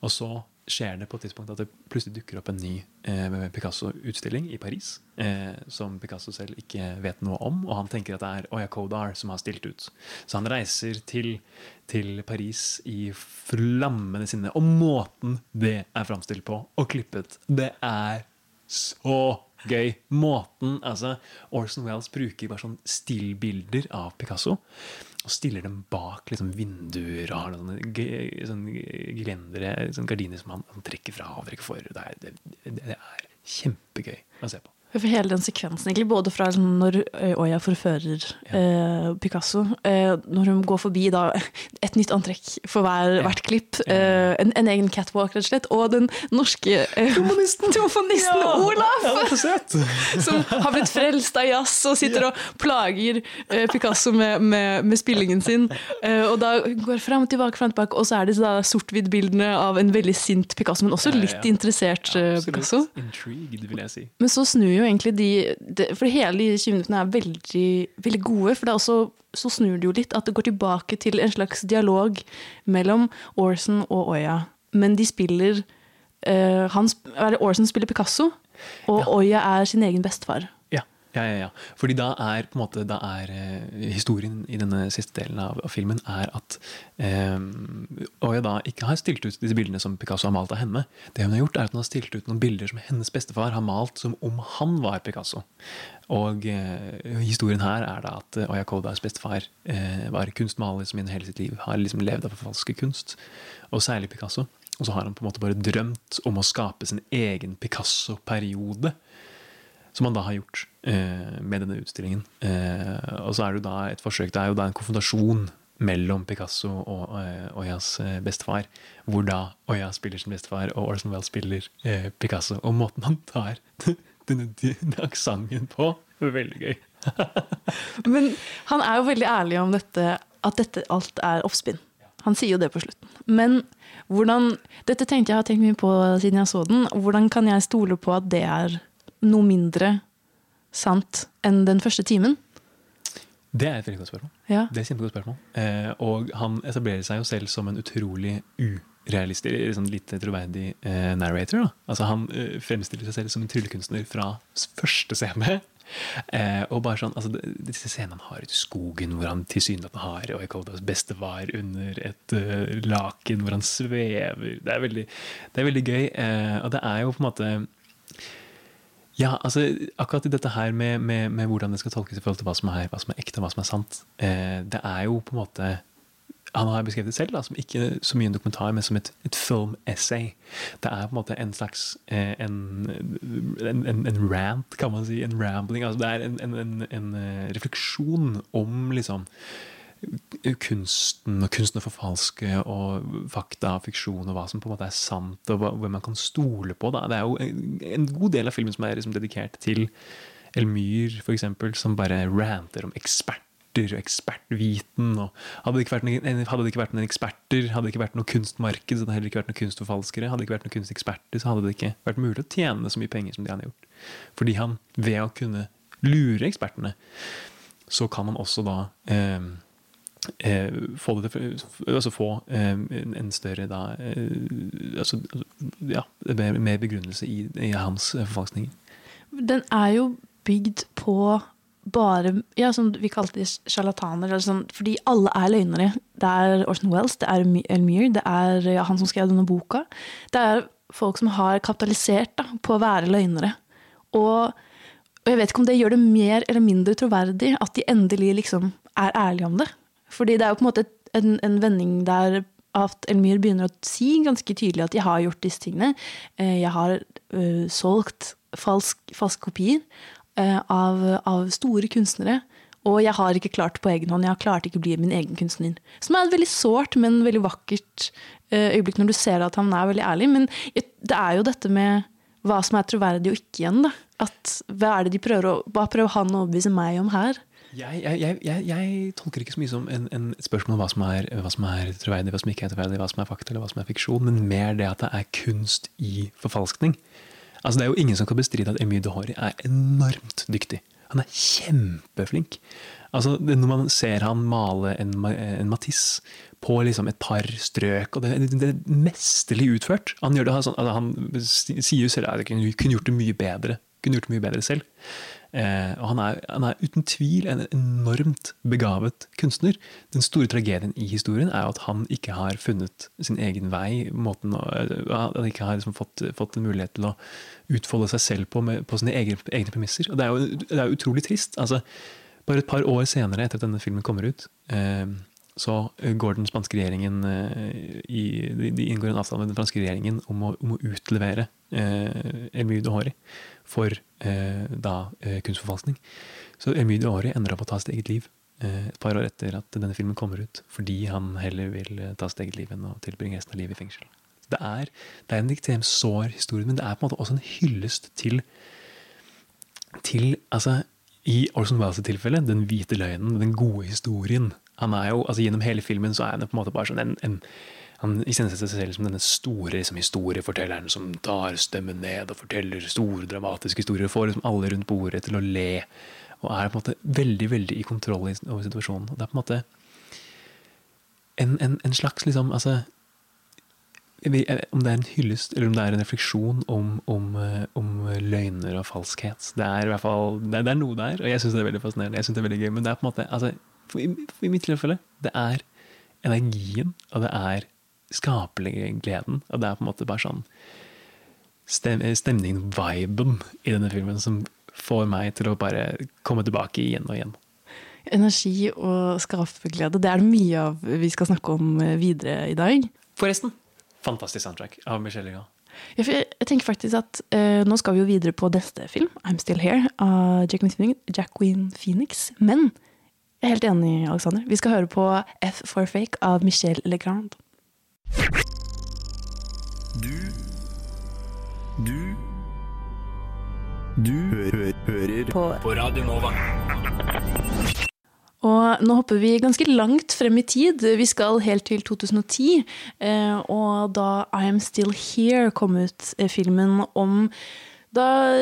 Og så skjer det på et tidspunkt at det plutselig dukker opp en ny eh, Picasso-utstilling i Paris. Eh, som Picasso selv ikke vet noe om, og han tenker at det er Oya Kodar som har stilt ut. Så han reiser til, til Paris i flammende sinne. Og måten det er framstilt på og klippet, det er så gøy. Måten altså Orson Wells bruker bare sånn stillbilder av Picasso. Og stiller dem bak liksom, vinduer og har noen g- sånn glendere, sånne gardiner som han, han trekker fra og trekker for. Det er, det, det er kjempegøy å se på. For hele den sekvensen, egentlig, både fra når eh, Oya forfører eh, Picasso, eh, når hun går forbi da, et nytt antrekk for hver, hvert klipp, eh, en, en egen catwalk, rett og slett, og den norske eh, ja. Olaf! som har blitt frelst av jazz og sitter og plager eh, Picasso med, med, med spillingen sin. Og da går fram og tilbake, fram og tilbake, og så er det da sort-hvitt-bildene av en veldig sint Picasso, men også Ja, ja, litt ja. interessert Picasso. Intrigued, vil jeg si. Men så snur jo egentlig de, de For hele de 20 minuttene er veldig, veldig gode. For også, så snur det jo litt at det går tilbake til en slags dialog mellom Orson og Oya. Men de spiller uh, han, Orson spiller Picasso, og Ja. Oya er sin egen bestefar. Ja, ja, ja. Fordi da er måte da er eh, historien i denne siste delen av, av filmen er at eh, Oya da ikke har stilt ut disse bildene som Picasso har malt av henne. Det hun har gjort er at hun har stilt ut noen bilder som hennes bestefar har malt som om han var Picasso. Og eh, historien her er da at eh, Oya Kodas bestefar eh, var kunstmaler som gjennom hele sitt liv har liksom levd av forfalsket kunst, og særlig Picasso. Og så har han på en måte bare drømt om å skape sin egen Picasso-periode. Som han da har gjort eh, med denne utstillingen. Eh, og så er det jo da et forsøk, det er jo da en konfrontasjon mellom Picasso og eh, Oyas eh, bestefar. Hvor da Oya spiller sin bestefar, og Orson Welles spiller eh, Picasso. Og måten han tar denne, denne aksenten på, veldig gøy. Men han er jo veldig ærlig om dette, at dette alt er oppspinn. Han sier jo det på slutten. Men hvordan Dette tenkte jeg har tenkt mye på siden jeg så den. Hvordan kan jeg stole på at det er noe mindre sant enn den første timen? Det er et veldig godt spørsmål. Ja. Det er et kjempegodt spørsmål. Eh, og han etablerer seg jo selv som en utrolig urealistisk, sånn lite troverdig eh, narrator. Da. Altså Han eh, fremstiller seg selv som en tryllekunstner fra første scene. Eh, og bare sånn, altså Disse scenene han har ute i skogen, hvor han tilsynelatende har Oikodas bestefar under et uh, laken, hvor han svever. Det er veldig, det er veldig gøy. Eh, og det er jo på en måte ja, altså akkurat i dette her med, med, med hvordan det skal tolkes i forhold til hva som er, hva som er ekte og hva som er sant, eh, det er jo på en måte Han har beskrevet det selv da, som ikke så mye en dokumentar, men som et, et film-essay. Det er på en måte en slags eh, en, en, en, rant, kan man si. En rambling. altså Det er en eh, refleksjon om liksom kunsten og kunsten å forfalske og fakta og fiksjon og hva som på en måte er sant og hvem man kan stole på. Da. Det er jo en, god del av filmen som er liksom dedikert til Elmyr, eksempel, som bare ranter om eksperter og ekspertviten. Og hadde, det ikke vært noen, hadde det ikke vært noen eksperter, hadde det ikke vært noe kunstmarked, så hadde det heller ikke vært noen kunstforfalskere, hadde det ikke vært noen kunsteksperter, så hadde det ikke vært mulig å tjene så mye penger som han har gjort. Fordi han, ved å kunne lure ekspertene, så kan man også da eh, eh, få det altså få eh, en, større da eh, altså, ja, mer, mer begrunnelse i, i hans eh, forfalskninger. Den er jo bygd på bare ja, som Vi kalte de sjarlataner. Sånn, fordi alle er løgnere. Det er Orson Wells, det er Elmyr, det er ja, han som skrev denne boka. Det er folk som har kapitalisert da, på å være løgnere. Og, og jeg vet ikke om det gjør det mer eller mindre troverdig at de endelig liksom er ærlige om det. Fordi det er jo på en måte en, en vending der at Elmyr begynner å si ganske tydelig at jeg har gjort disse tingene. Eh, Jeg har uh, solgt falsk, falske kopier uh, av, av store kunstnere. Og jeg har ikke klart på egen hånd. Jeg har klart ikke å bli min egen kunstner. Som er et veldig sårt, men veldig vakkert uh, øyeblikk når du ser at han er veldig ærlig. Men det er jo dette med hva som er troverdig og ikke igjen. da. At hva er det de prøver å, Hva prøver han å overbevise meg om her? Jeg, jeg, jeg, jeg, tolker ikke så mye som en, en, spørsmål om hva som, er, hva er troverdig, hva som ikke er troverdig, hva som er fakta eller hva som er fiksjon, men mer det at det er kunst i forfalskning. Altså Det er jo ingen som kan bestride at Emil Dohori er enormt dyktig. Han er kjempeflink. Altså, når man ser han male en, en Matisse på liksom et par strøk, og det, det, det er mesterlig utført Han gjør det sånn, altså, han sier jo selv at han kunne gjort det mye bedre. Kunne gjort det mye bedre selv. Eh, og han er, han er uten tvil en enormt begavet kunstner. Den store tragedien i historien er jo at han ikke har funnet sin egen vei. Måten å, han ikke har liksom fått, fått en mulighet til å utfolde seg selv på, med, på sine egne, egne premisser. Og det er jo det er utrolig trist. altså bare et par år senere, etter at denne filmen kommer ut, eh, så går den spanske regjeringen eh, i, de inngår en avtale med den franske regjeringen om å, om å utlevere eh, Elmy de Hori for eh, da eh, kunstforfalskning. Så Emile de Hori ender opp å ta sitt eget liv eh, et par år etter at denne filmen kommer ut, fordi han heller vil eh, ta sitt eget liv enn å tilbringe resten av livet i fengsel. Det er, det er en ekstremt sår historie, men det er på en måte også en hyllest til til altså, I Orson Welles' tilfelle, den hvite løgnen, den gode historien. Han er jo, altså Gjennom hele filmen så er han på en måte bare sånn en, en han iscenesetter seg selv som denne store liksom, historiefortelleren som tar stemmen ned og forteller store, dramatiske historier. Får liksom alle rundt bordet til å le. Og er på en måte veldig veldig i kontroll over situasjonen. Og det er på en måte en, en, en slags liksom, altså, om det er en hyllest eller om det er en refleksjon om, om, eh, om løgner og falskhet. Det er i hvert fall, det er, det er noe der, og jeg syns det er veldig fascinerende. Jeg synes det er veldig gøy, Men det er på en måte, altså, for i, for i mitt tilfelle, det er energien, og det er skapergleden. Og det er på en måte bare sånn stem, stemningen, viben, i denne filmen som får meg til å bare komme tilbake igjen og igjen. Energi og skaperglede, det er det mye av vi skal snakke om eh, videre i dag. Forresten, fantastisk soundtrack av Michelle Legrand. Jeg, jeg tenker faktisk at uh, Nå skal vi jo videre på neste film, 'I'm Still Here', av Jacqueline Phoenix. Men jeg er helt enig, Alexander. Vi skal høre på F for Fake av Michelle Legrand. Du Du Du hø hø hører på. på Radio Nova. Og nå hopper vi ganske langt frem i tid. Vi skal helt til 2010. eh, Og da I Am Still Here kom ut, eh, filmen om da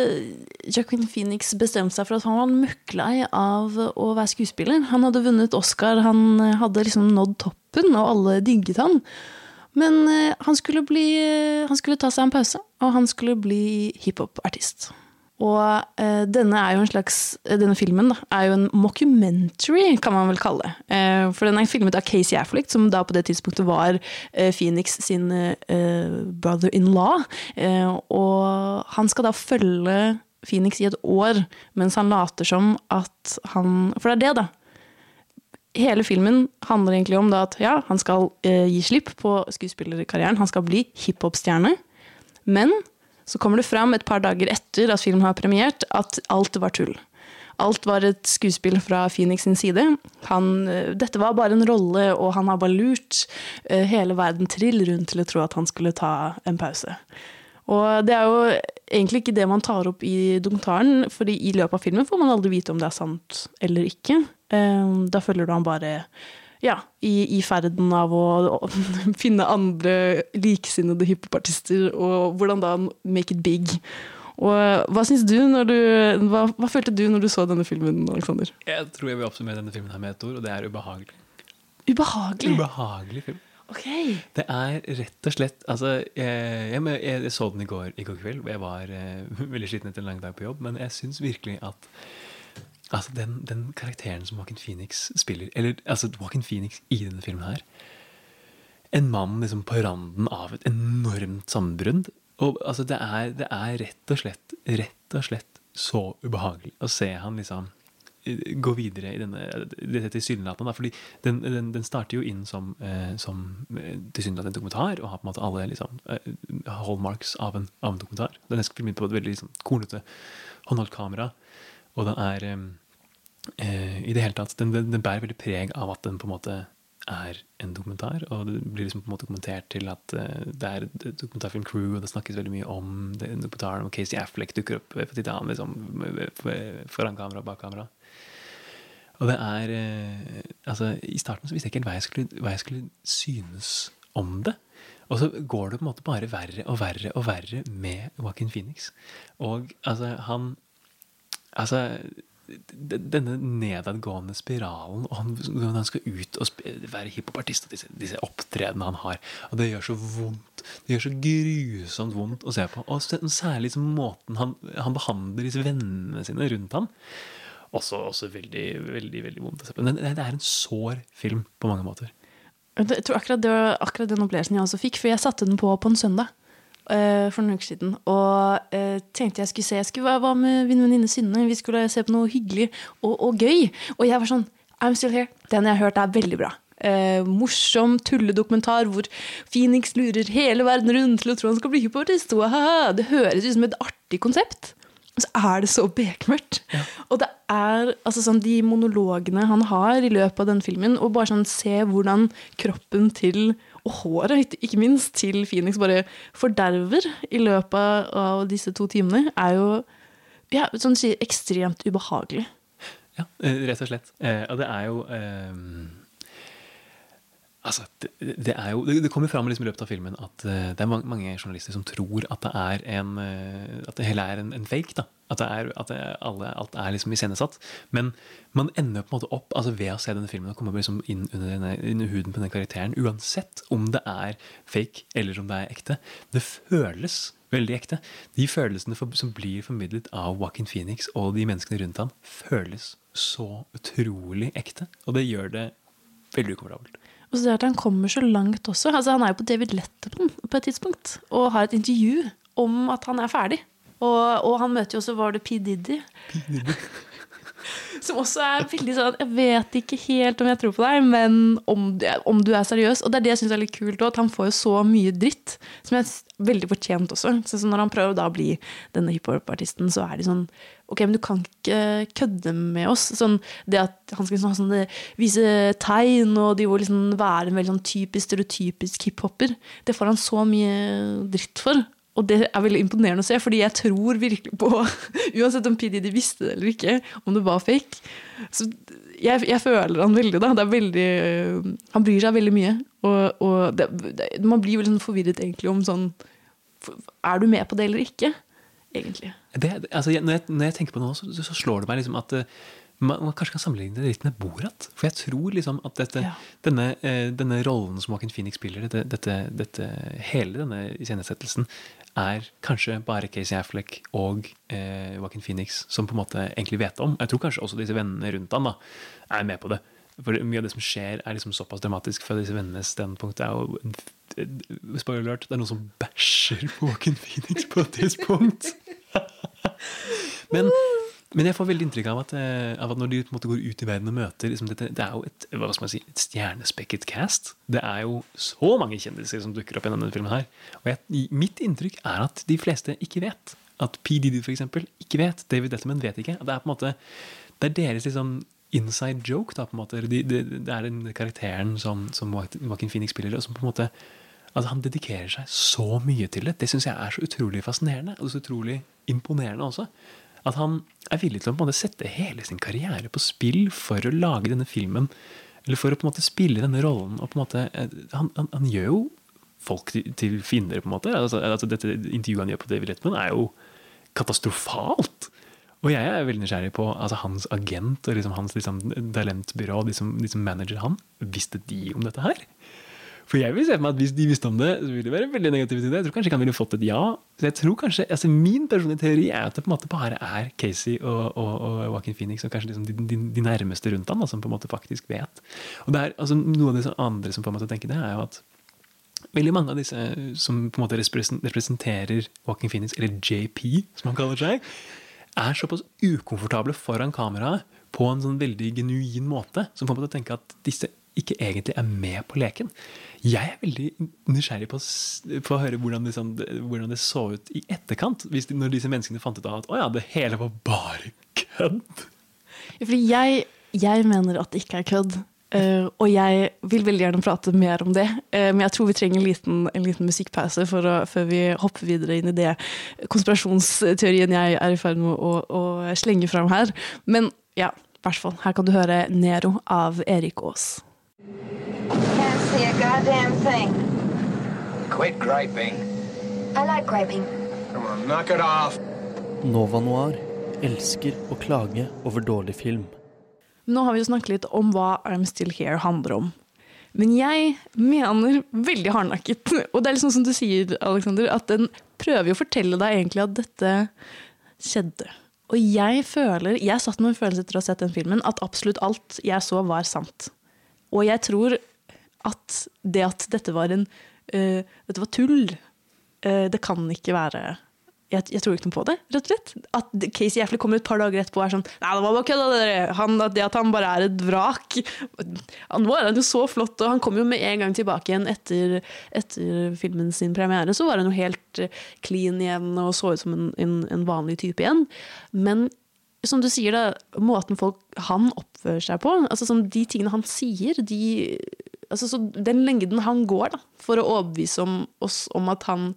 Jacqueline Phoenix bestemte seg for at han var møkklei av å være skuespiller. Han hadde vunnet Oscar, han hadde liksom nådd toppen, og alle digget han. Men eh, han skulle, bli, han skulle ta seg en pause, og han skulle bli hiphop-artist. Og eh, denne slags, eh, denne filmen da, er jo en mockumentary, kan man vel kalle det. Eh, for den er filmet av Casey Affleck, som da på det tidspunktet var eh, Phoenix sin eh, brother-in-law. Eh, og han skal da følge Phoenix i et år, mens han later som at han For det er det, da hele filmen handler egentlig om at ja, han skal eh, gi slipp på skuespillerkarrieren. Han skal bli hiphop-stjerne. Men så kommer det fram et par dager etter at filmen har premiert, at alt var tull. Alt var et skuespill fra Phoenix sin side. Han, eh, dette var bare en rolle, og han har bare lurt eh, hele verden trill rundt til å tro at han skulle ta en pause. Og det er jo egentlig ikke det man tar opp i dokumentaren, fordi i løpet av filmen får man aldri vite om det er sant eller ikke. Eh, Da følger du han bare ja, i, i ferden av å, å finne andre likesinnede hippopartister, og hvordan da make it big. Og hva du når du hva, hva følte du når du så denne filmen, Alexander? Jeg tror jeg vil oppsummere denne filmen her med et ord, og det er ubehagelig. Ubehagelig. Ubehagelig film. Ok. Det er rett og slett altså, jeg, jeg, jeg, jeg så den i går, i går kveld, jeg var uh, veldig sliten etter en lang dag på jobb, men jeg syns virkelig at altså, den, den karakteren som Joaquin Phoenix spiller Eller altså, Joaquin Phoenix i denne filmen her En mann liksom på randen av et enormt sammenbrudd. Altså, det er, det er rett og slett Rett og slett så ubehagelig å se han liksom gå videre i denne, dette tilsynelatende. fordi den, den, den starter jo inn som, eh, som eh, tilsynelatende en dokumentar, og har på en måte alle liksom, eh, hallmarks av en, av en dokumentar. Den er filmet på et veldig liksom, kornete håndholdt kamera, og den er eh, eh, i det hele tatt, den, den, bærer veldig preg av at den på en måte er en dokumentar, og det blir liksom på en måte kommentert til at eh, det er et dokumentarfilm-crew, og det snakkes veldig mye om den dokumentaren, og Casey Affleck dukker opp på Titan liksom, foran kamera og bak kamera. Og det er eh, Altså, i starten så visste jeg ikke helt hva jeg skulle, hva jeg skulle synes om det. Og så går det på en måte bare verre og verre og verre med Joaquin Phoenix. Og altså, han Altså, denne nedadgående spiralen, og han, når han skal ut og være hiphopartist, og disse, disse opptredenene han har, og det gjør så vondt. Det gjør så grusomt vondt å se på. Og særlig liksom måten han, han behandler disse vennene sine rundt han. Også, også veldig, veldig veldig vondt. Men det, er en sår film på mange måter. Jeg tror akkurat det var akkurat den opplevelsen jeg også fikk, for jeg satte den på på en søndag eh, for noen uker siden. Og uh, tenkte jeg skulle se jeg skulle være med min venninne Synne. Vi skulle se på noe hyggelig og, og gøy. Og jeg var sånn I'm still here. Den jeg har hørt, er veldig bra. Uh, morsom tulledokumentar hvor Phoenix lurer hele verden rundt til å tro han skal bli hypnotist. Det høres ut som et artig konsept. Så er det så bekmørkt. Og det er altså sånn, de monologene han har i løpet av den filmen, og bare sånn se hvordan kroppen til og håret, ikke- minst, til Phoenix bare forderver i løpet av disse to timene, er jo ja, sånn ekstremt ubehagelig. Ja, eh, rett og slett. Eh, og det er jo eh, Altså, det, det jo Det kommer fram liksom i løpet av filmen at eh, det er mange, journalister som tror at det er en eh, At det hele er en, en fake. da At, er, at alle, alt er liksom iscenesatt. Men man ender på en måte opp altså ved å se denne filmen og komme liksom inn under, denne, under huden på den karakteren, uansett om det er fake eller om det er ekte. Det føles veldig ekte. De følelsene for, som blir formidlet av Joaquin Phoenix og de menneskene rundt ham, føles så utrolig ekte. Og det gjør det veldig ukomfortabelt. Og så det at han kommer så langt også. Altså, han er jo på David Letterman på et tidspunkt og har et intervju om at han er ferdig. Og, og han møter jo også Var det P. Diddy? Som også er veldig sånn Jeg vet ikke helt om jeg tror på deg, men om, om du er seriøs. Og det er det jeg syns er litt kult òg, han får jo så mye dritt, som er veldig fortjent også. Så sånn når han prøver da å bli denne hiphop-artisten, så er de sånn Ok, men du kan ikke kødde med oss. Sånn, det at han skal ha sånne, vise tegn og de vil liksom være en veldig sånn typisk stereotypisk hiphoper, det får han så mye dritt for. Og det er veldig imponerende å se, fordi jeg tror virkelig på Uansett om PDD visste det eller ikke, om det var fake. Så jeg, jeg føler han veldig, da. Det er veldig, han bryr seg veldig mye. Og, og det, det, man blir veldig sånn forvirret egentlig om sånn Er du med på det eller ikke? Egentlig. Det, altså, når, jeg, når jeg tenker på det nå, så, så slår det meg liksom at eh, man, man kanskje kan sammenligne det litt med Borat. For jeg tror liksom at dette, Ja. denne, eh, denne rollen som Joaquin Phoenix spiller, dette, dette, hele denne iscenesettelsen, er kanskje bare Casey Affleck og eh, Joaquin Phoenix som på en måte egentlig vet om. Jeg tror kanskje også disse vennene rundt han da, er med på det. For mye av det som skjer, er liksom såpass dramatisk fra disse vennenes standpunkt. Jo Spoiler alert, det er noen som bæsjer på Joaquin Phoenix på et tidspunkt. Men, men jeg får veldig inntrykk av at, eh, av at når de måte går ut i verden og møter liksom dette, Det er jo et, hva skal man si, et stjernespekket cast. Det er jo så mange kjendiser som dukker opp i denne filmen. her Og jeg, mitt inntrykk er at de fleste ikke vet. At P. Diddy eksempel, ikke vet. David Letterman vet ikke. Det er på en måte Det er deres liksom inside joke. da på en måte de, de, Det er den karakteren som, som Joaquin Phoenix spiller, og som på en måte at Han dedikerer seg så mye til det. Det syns jeg er så utrolig fascinerende og så utrolig imponerende også. At han er villig til å på en måte sette hele sin karriere på spill for å lage denne filmen. Eller for å på en måte spille denne rollen. Og på en måte, eh, han, han, han gjør jo folk til, til fiender, på en måte. Altså, altså Dette intervjuet han gjør på David Letman, er jo katastrofalt. Og jeg er veldig nysgjerrig på altså hans agent og liksom hans liksom, talentbyrå, de som, de som manager han. Visste de om dette her? For jeg vil se for meg at Hvis de visste om det, så ville de være veldig negativt til det. Jeg tror kanskje ikke han ville fått et ja. Så jeg tror kanskje, altså Min personlige teori er at det på en måte bare er Casey og, og, og Joaquin Phoenix og kanskje liksom de, de, de nærmeste rundt ham da, som på en måte faktisk vet. Og det er, altså Noe av det andre som på en måte tenker det, er jo at veldig mange av disse som på en måte representerer Joaquin Phoenix, eller JP, som han kaller seg, er såpass ukomfortable foran kameraet på en sånn veldig genuin måte, som på en måte tenker at disse ikke egentlig er med på leken. Jeg er veldig nysgjerrig på, på å høre hvordan det, sånn, hvordan det så ut i etterkant, hvis når disse menneskene fant ut av at å ja, det hele var bare kødd. Fordi jeg, jeg mener at det ikke er kødd. Uh, og jeg vil veldig gjerne prate mer om det. uh, men jeg tror vi trenger en liten, en liten musikkpause å, før vi hopper videre inn i det konspirasjonsteorien jeg er i ferd med å, å slenge fram her. Men ja, i hvert fall. Her kan du høre Nero av Erik Aas. See a goddamn thing. Quit griping. I like griping. Come on, knock it off. Nova Noir. elsker å klage over dårlig film. Nå har vi jo snakket litt om hva I'm Still Here handler om. Men jeg mener veldig hardnakket, og det er liksom som du sier, Alexander, at den prøver jo å fortelle deg egentlig at dette skjedde. Og jeg føler, jeg satt med en følelse etter å ha sett den filmen, at absolutt alt jeg så var sant. Og jeg tror at det at dette var en uh, Dette var tull, Uh, det kan ikke være jeg, jeg, tror ikke noe på det, rett og slett. At Casey Affley kommer et par dager etterpå og er sånn Nei, det var bare kødda, dere. det at han bare er et vrak. Han var jo så flott, og han kom jo med en gang tilbake igjen etter, etter filmen sin premiere. Så var han jo helt eh, clean igjen og så ut som en, en, en vanlig type igjen. Men som du sier, da, måten folk han oppfører seg på, altså sånn, de tingene han sier, de altså, Den lengden han går da, for å overbevise om, oss om at han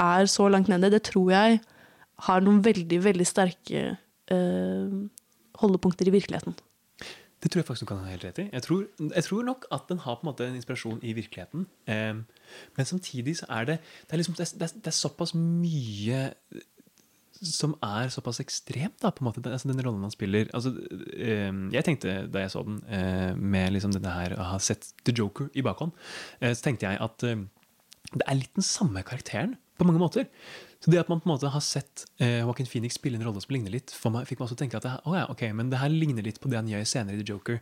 er så langt nede, det tror jeg har noen veldig, veldig sterke eh, holdepunkter i virkeligheten. Det tror jeg faktisk du kan ha helt rett i. Jeg tror, jeg tror, nok at den har på en måte en inspirasjon i virkeligheten. Eh, men samtidig så er det det er, liksom, det, er, det er, såpass mye som er såpass ekstremt, da, på en måte, altså, den rollen han spiller. Altså, eh, jeg tenkte da jeg så den, eh, med liksom denne her, å ha sett The Joker i bakhånd, eh, så tenkte jeg at eh, det er litt den samme karakteren på mange måter. Så det at man på en måte har sett eh, Joaquin Phoenix spille en rolle som ligner litt, meg, fikk meg også tenke at det, oh ja, ok, men det her ligner litt på det han gjør senere i The Joker.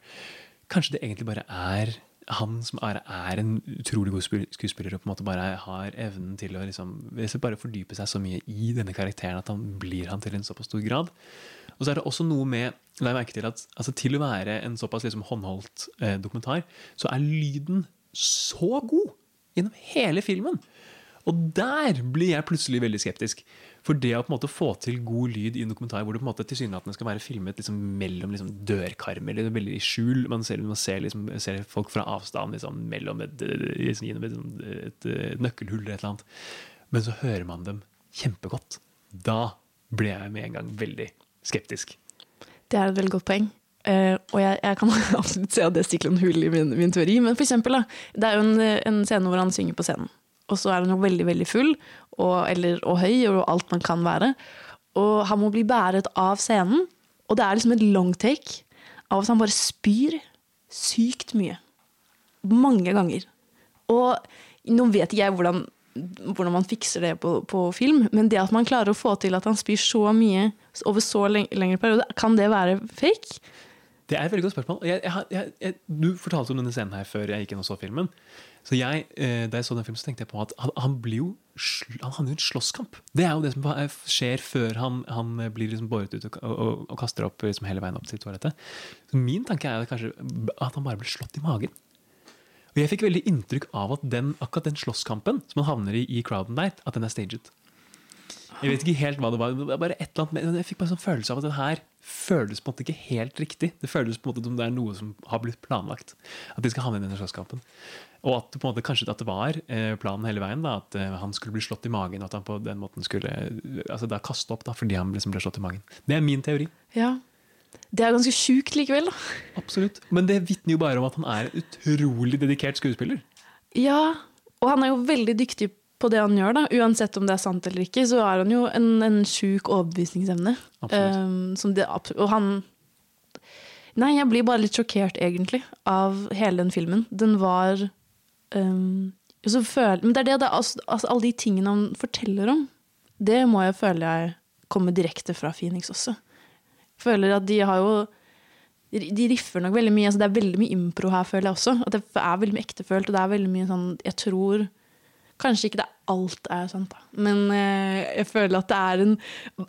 Kanskje det egentlig bare er han som er, er en utrolig god skuespiller og på en måte bare har evnen til å liksom, bare fordype seg så mye i denne karakteren at han blir han til en såpass stor grad. Og så er det også noe med la jeg merke til at altså, til å være en såpass liksom, håndholdt eh, dokumentar, så er lyden så god gjennom hele filmen. Og der blir jeg plutselig veldig skeptisk. For det å på en måte få til god lyd i en dokumentar hvor det på en måte tilsynelatende skal være filmet liksom mellom liksom dørkarmer, eller veldig i skjul Man ser, man ser, liksom, ser folk fra avstand liksom, mellom et, et, et, et, nøkkelhull eller et eller annet. Men så hører man dem kjempegodt. Da ble jeg med en gang veldig skeptisk. Det er et veldig godt poeng. Uh, og jeg, jeg, kan absolutt se at det stikker en hull i min, min, teori. Men for eksempel, da, det er jo en, en scene hvor han synger på scenen og så er han jo veldig, veldig full og, eller, og høy og alt man kan være. Og han må bli bæret av scenen, og det er liksom et long take av at han bare spyr sykt mye. Mange ganger. Og nå vet ikke jeg hvordan, hvordan man fikser det på, på, film, men det at man klarer å få til at han spyr så mye over så lengre periode, kan det være fake? Det er et veldig godt spørsmål. Jeg, jeg, jeg, du fortalte om denne scenen her før jeg gikk inn og så filmen. Så jeg, eh, Da jeg så den filmen, så tenkte jeg på at han, han blir jo han havner i en slåsskamp. Det er jo det som skjer før han, han blir liksom båret ut og, og, og kaster opp liksom hele veien opp til toalettet. Så min tanke er kanskje at han bare blir slått i magen. Og jeg fikk veldig inntrykk av at den, akkurat den slåsskampen som han havner i i crowden der, at den er staged. Jeg vet ikke helt hva det var. Bare et eller annet, jeg fikk bare sånn følelse av at den her føles på en måte ikke helt riktig. Det føles på en måte som det er noe som har blitt planlagt. At de skal havne i denne slåsskampen. Og at det, på en måte, kanskje at det var eh, planen hele veien. Da, at eh, han skulle bli slått i magen. At han på den måten skulle altså da kaste opp da, fordi han liksom ble slått i magen. Det er min teori. Ja, Det er ganske sjukt likevel, da. Absolutt. Men det vitner jo bare om at han er en utrolig dedikert skuespiller. Ja, og han er jo veldig dyktig på det han gjør, da. Uansett om det er sant eller ikke, så er han jo en, en sjuk overbevisningsevne. Um, det, og han Nei, jeg blir bare litt sjokkert, egentlig, av hele den filmen. Den var um, føler, Men det er det, det altså, altså, alle de tingene han forteller om, det må jeg føle jeg kommer direkte fra Phoenix også. Føler at de har jo de riffer nok veldig mye. altså Det er veldig mye impro her, føler jeg også. At det er veldig mye ektefølt. Og det er veldig mye sånn Jeg tror Kanskje ikke det alt er sant, da. Men eh, jeg føler at det er en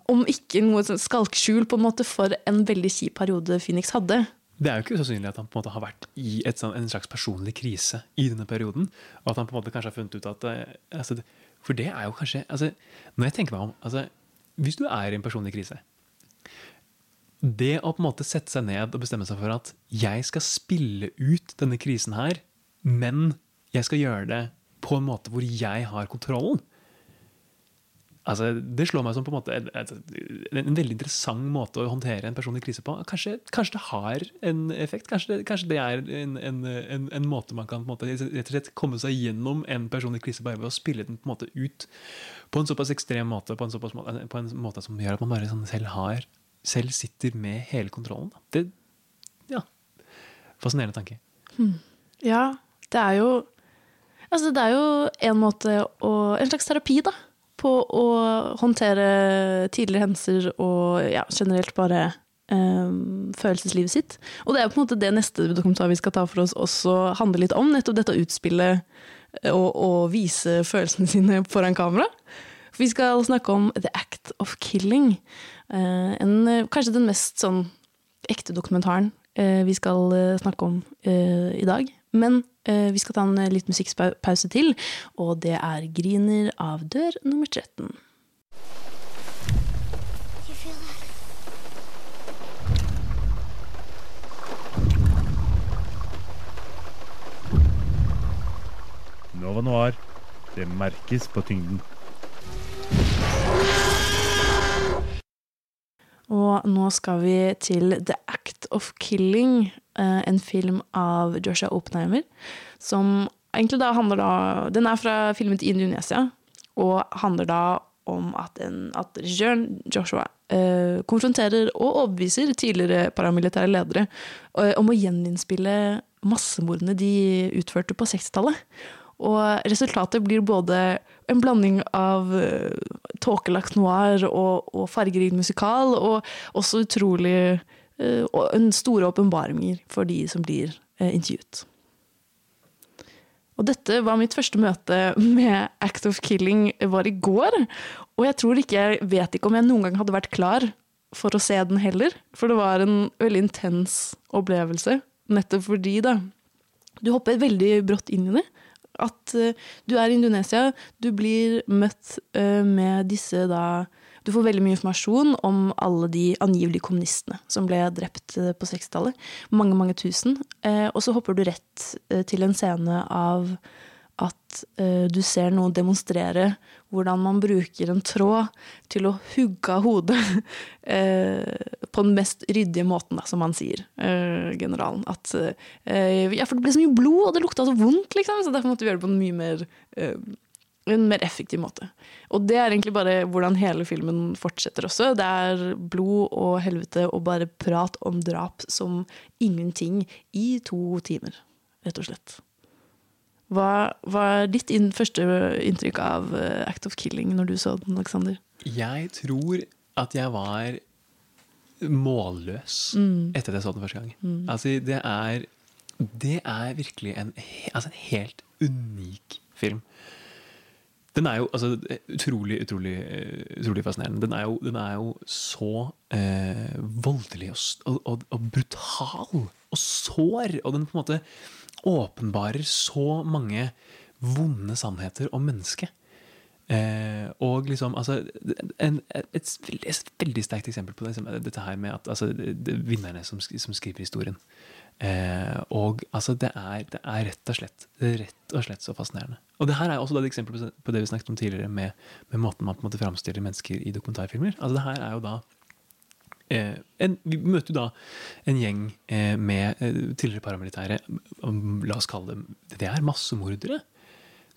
Om ikke noe sånn skalkskjul på en måte for en veldig kjip periode Phoenix hadde. Det er jo ikke usannsynlig at han på en måte har vært i et, en slags personlig krise i denne perioden. Og at han på en måte kanskje har funnet ut at eh, altså, For det er jo kanskje altså, Når jeg tenker meg om altså, Hvis du er i en personlig krise Det å på en måte sette seg ned og bestemme seg for at jeg skal spille ut denne krisen her, men jeg skal gjøre det på en måte hvor jeg har kontrollen. Altså, det slår meg som på en måte en, en, veldig interessant måte å håndtere en personlig krise på. Kanskje, kanskje det har en effekt? Kanskje det, kanskje det er en, en, måte man kan måte, rett og slett komme seg gjennom en personlig krise bare ved å spille den på, ut på en såpass ekstrem måte, på en, såpass, på en måte som gjør at man bare sånn selv har selv sitter med hele kontrollen. Det, ja, Fascinerende tanke. Ja, det er jo Altså, det er jo en måte å En slags terapi, da. På å håndtere tidligere hendelser og ja, generelt bare eh, følelseslivet sitt. Og det er på en måte det neste dokumentar vi skal ta for oss også handler litt om. Nettopp dette utspillet og å vise følelsene sine foran kamera. Vi skal snakke om The Act of Killing. Eh, en, kanskje den mest sånn ekte dokumentaren eh, vi skal eh, snakke om i dag. Men vi skal ta en eh, litt musikkpause til, og det er 'Griner' av dør nummer 13. Nova Noir. Det merkes på tyngden. Og nå skal vi til The Act of Killing, eh, en film av Joshua Oppenheimer, som egentlig da handler da Den er fra filmet i Indonesia, og handler da om at, en, at regissøren Joshua eh, konfronterer og overbeviser tidligere paramilitære ledere eh, om å gjeninnspille massemordene de utførte på 60-tallet. Og resultatet blir både en blanding av eh, tåkelagt noir og, og fargerik musikal, og også utrolig en store åpenbaringer for de som blir uh, intervjuet. Og dette var mitt første møte med Act of Killing var i går. Og jeg tror ikke, jeg vet ikke om jeg noen gang hadde vært klar for å se den heller. For det var en veldig intens opplevelse. Nettopp fordi da, du hopper veldig brått inn i det. At uh, du er i Indonesia, du blir møtt med disse da Du får veldig mye informasjon om alle de angivelige kommunistene som ble drept uh, på 60-tallet. Mange, mange tusen. og så hopper du rett til en scene av at du ser noen demonstrere hvordan man bruker en tråd til å hugge av hodet på den mest ryddige måten, som man sier, generalen. At, ja, for det ble så mye blod, og det lukta så vondt, liksom, så derfor måtte vi gjøre det på en mye mer en mer effektiv måte. Og det er egentlig bare hvordan hele filmen fortsetter også. Det er blod og helvete og bare prat om drap som ingenting i to timer, rett og slett. Hva var ditt første inntrykk av uh, Act of Killing når du så den, Alexander? Jeg tror at jeg var målløs Mm. etter at jeg så den første gang. Mm. Altså, det er, det er virkelig en, altså, en helt unik film. Den er jo altså, utrolig, utrolig, eh, utrolig fascinerende. Den er jo, den er jo så eh, voldelig og, og, og, brutal og sår. Og den på en måte åpenbarer så mange vonde sannheter om mennesket. Eh, og liksom, altså en, et, veldig, et veldig sterkt eksempel på det, dette her med at altså, det, det, vinnerne som, som skriver historien. Eh, og altså, det er, det er rett og slett det er rett og slett så fascinerende. Og det her er også et eksempel på- det vi snakket om tidligere, med, med måten man på en måte framstiller mennesker i dokumentarfilmer. Altså, det her er jo da Eh, en, vi møter jo da en gjeng eh, med eh, tidligere paramilitære, la oss kalle dem det er massemordere,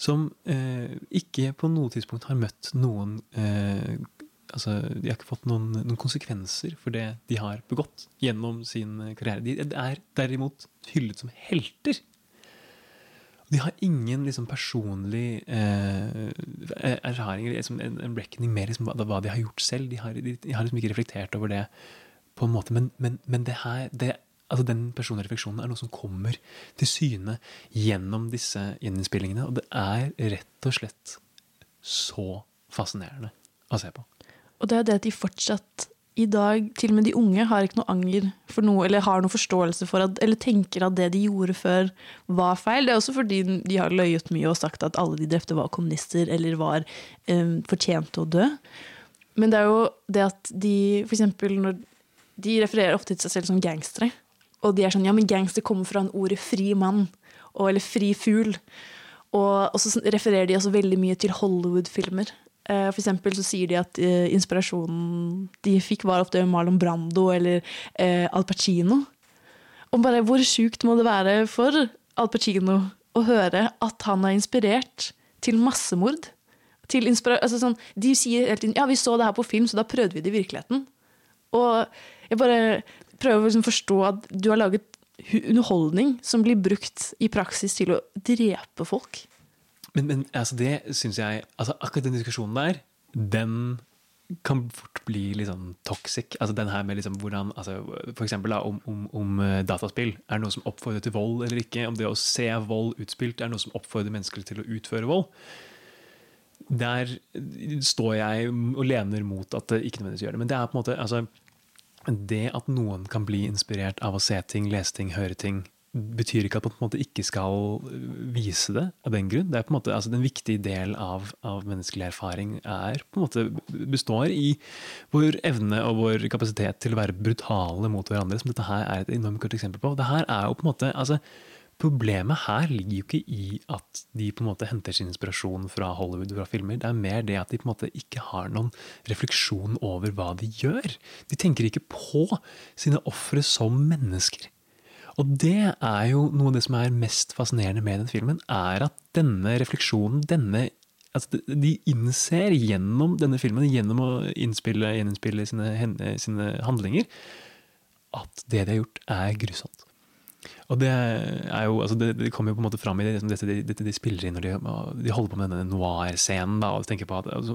som eh, ikke på noe tidspunkt har møtt noen altså, De har ikke fått noen, noen konsekvenser for det de har begått gjennom sin karriere. De, er derimot hyllet som helter. De har ingen liksom, personlig eh, erfaring, eller liksom, en, en reckoning med liksom, hva, de har gjort selv. De har, de, de har liksom ikke reflektert over det på en måte. Men, men, men det her, det, altså, den personrefleksjonen er noe som kommer til syne gjennom disse gjeninnspillingene. Og det er rett og slett så fascinerende å se på. Og det er det at de fortsatt i dag, til og med de unge, har ikke noe anger for noe, eller har noe forståelse for at, eller tenker at det de gjorde før, var feil. Det er også fordi de har løyet mye og sagt at alle de drepte var kommunister eller var um, fortjente å dø. Men det er jo det at de, for når de refererer ofte til seg selv som gangstere. Og de er sånn ja, men gangster kommer fra en ordet fri mann, og, eller fri fugl. Og, og så refererer de også veldig mye til Hollywood-filmer. Eh, For eksempel så sier de at eh, inspirasjonen de fikk, var ofte Marlon Brando eller eh, Al Pacino. Og bare hvor sjukt må det være for Al Pacino å høre at han er inspirert til massemord? Til altså sånn, de sier hele tiden ja, vi så det her på film, så da prøvde vi det i virkeligheten. Og jeg bare prøver å liksom forstå at du har laget underholdning som blir brukt i praksis til å drepe folk. Men, men altså det syns jeg altså Akkurat den diskusjonen der, den kan fort bli litt sånn toxic. Altså den her med liksom hvordan altså For eksempel da, om, om, om eh, dataspill er noe som oppfordrer til vold eller ikke. Om det å se vold utspilt er noe som oppfordrer mennesker til å utføre vold. Der står jeg og lener mot at det ikke nødvendigvis gjør det. Men det er på en måte altså, Det at noen kan bli inspirert av å se ting, lese ting, høre ting, betyr ikke at man på en måte ikke skal vise det av den grunn. Det er på en måte, altså Den viktige del av, av menneskelig erfaring er på en måte består i vår evne og vår kapasitet til å være brutale mot hverandre, som dette her er et enormt godt eksempel på. Det er jo på en måte, altså Problemet her ligger jo ikke i at de på en måte henter sin inspirasjon fra Hollywood fra filmer. Det er mer det at de på en måte ikke har noen refleksjon over hva de gjør. De tenker ikke på sine ofre som mennesker. Og det er jo noe av det som er mest fascinerende med den filmen, er at denne refleksjonen, denne altså de- innser gjennom denne filmen, gjennom å innspille, gjeninnspille sine, sine handlinger, at det de har gjort, er grusomt. Og det er jo, altså det, det kommer jo på en måte fram i det, liksom dette, de, dette de spiller inn når de, de holder på med denne noir-scenen. og tenker på at, altså,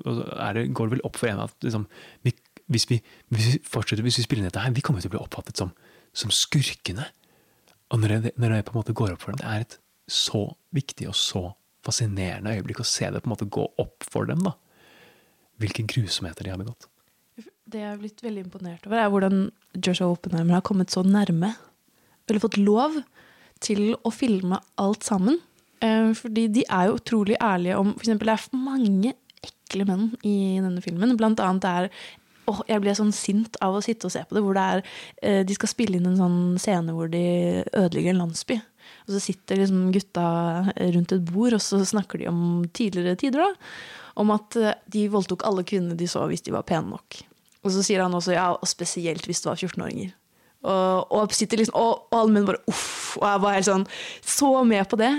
det, går det vel opp for en at liksom, vi, hvis, vi, hvis vi fortsetter, hvis vi spiller inn dette her, vi kommer til å bli oppfattet som, som skurkene. Og når det, når det på en måte går opp for dem, det er et så viktig og så fascinerende øyeblikk å se det på en måte gå opp for dem. da. Hvilke grusomheter de har begått. Det jeg har blitt veldig imponert over, er hvordan Joshua Oppenheimer har kommet så nærme. Eller fått lov til å filme alt sammen. Eh, fordi de er jo utrolig ærlige om For eksempel, det er mange ekle menn i denne filmen. Blant annet er Åh, jeg ble sånn sint av å sitte og se på det, hvor det er eh, De skal spille inn en sånn scene hvor de ødelegger en landsby. Og så sitter liksom gutta rundt et bord, og så snakker de om tidligere tider, da. Om at eh, de voldtok alle kvinnene de så hvis de var pene nok. Og så sier han også ja, og spesielt hvis det var 14-åringer. Og, og, sitter liksom, og, og alle menn bare uff. Og jeg var helt sånn så med på det.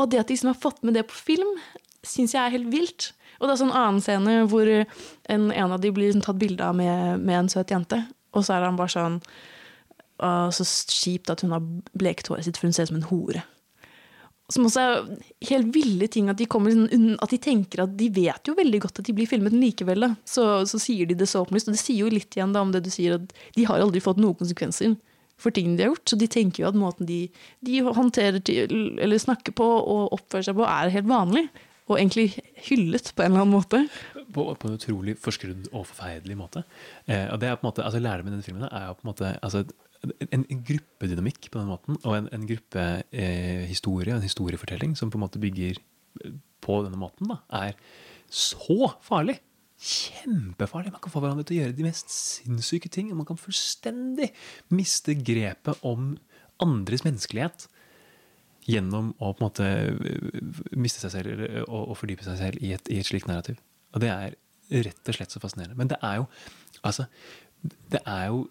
Og det at de liksom har fått med det på film, syns jeg er helt vilt. Og det er sånn annen scene hvor en, en av de blir liksom tatt bilde av med, med en søt jente. Og så er han bare sånn «Å, Så kjipt at hun har blekt håret sitt, for hun ser ut som en hore. Som også er helt ville ting at de kommer liksom At de tenker at de vet jo veldig godt at de blir filmet, men likevel da, så, så sier de det så åpenlyst. Og det sier jo litt igjen da om det du sier, at de har aldri fått noen konsekvenser for tingene de har gjort. Så de tenker jo at måten de, de håndterer til, eller snakker på og oppfører seg på, er helt vanlig. Og egentlig hyllet på en eller annen måte. på, på en utrolig forskrudd og forferdelig måte. Eh, og det er på en måte, altså Lærdommen i denne filmen er jo på en måte altså, en, en gruppedynamikk på den måten, og en, en gruppehistorie, eh, en historiefortelling som på en måte bygger eh, på denne måten, da, er så farlig. Kjempefarlig. Man kan få hverandre til å gjøre de mest sinnssyke ting. og Man kan fullstendig miste grepet om andres menneskelighet gjennom å på en måte øh, miste seg selv eller, og, og fordype seg selv i et, i et slikt narrativ. Og det er rett og slett så fascinerende. Men det er jo altså, det er jo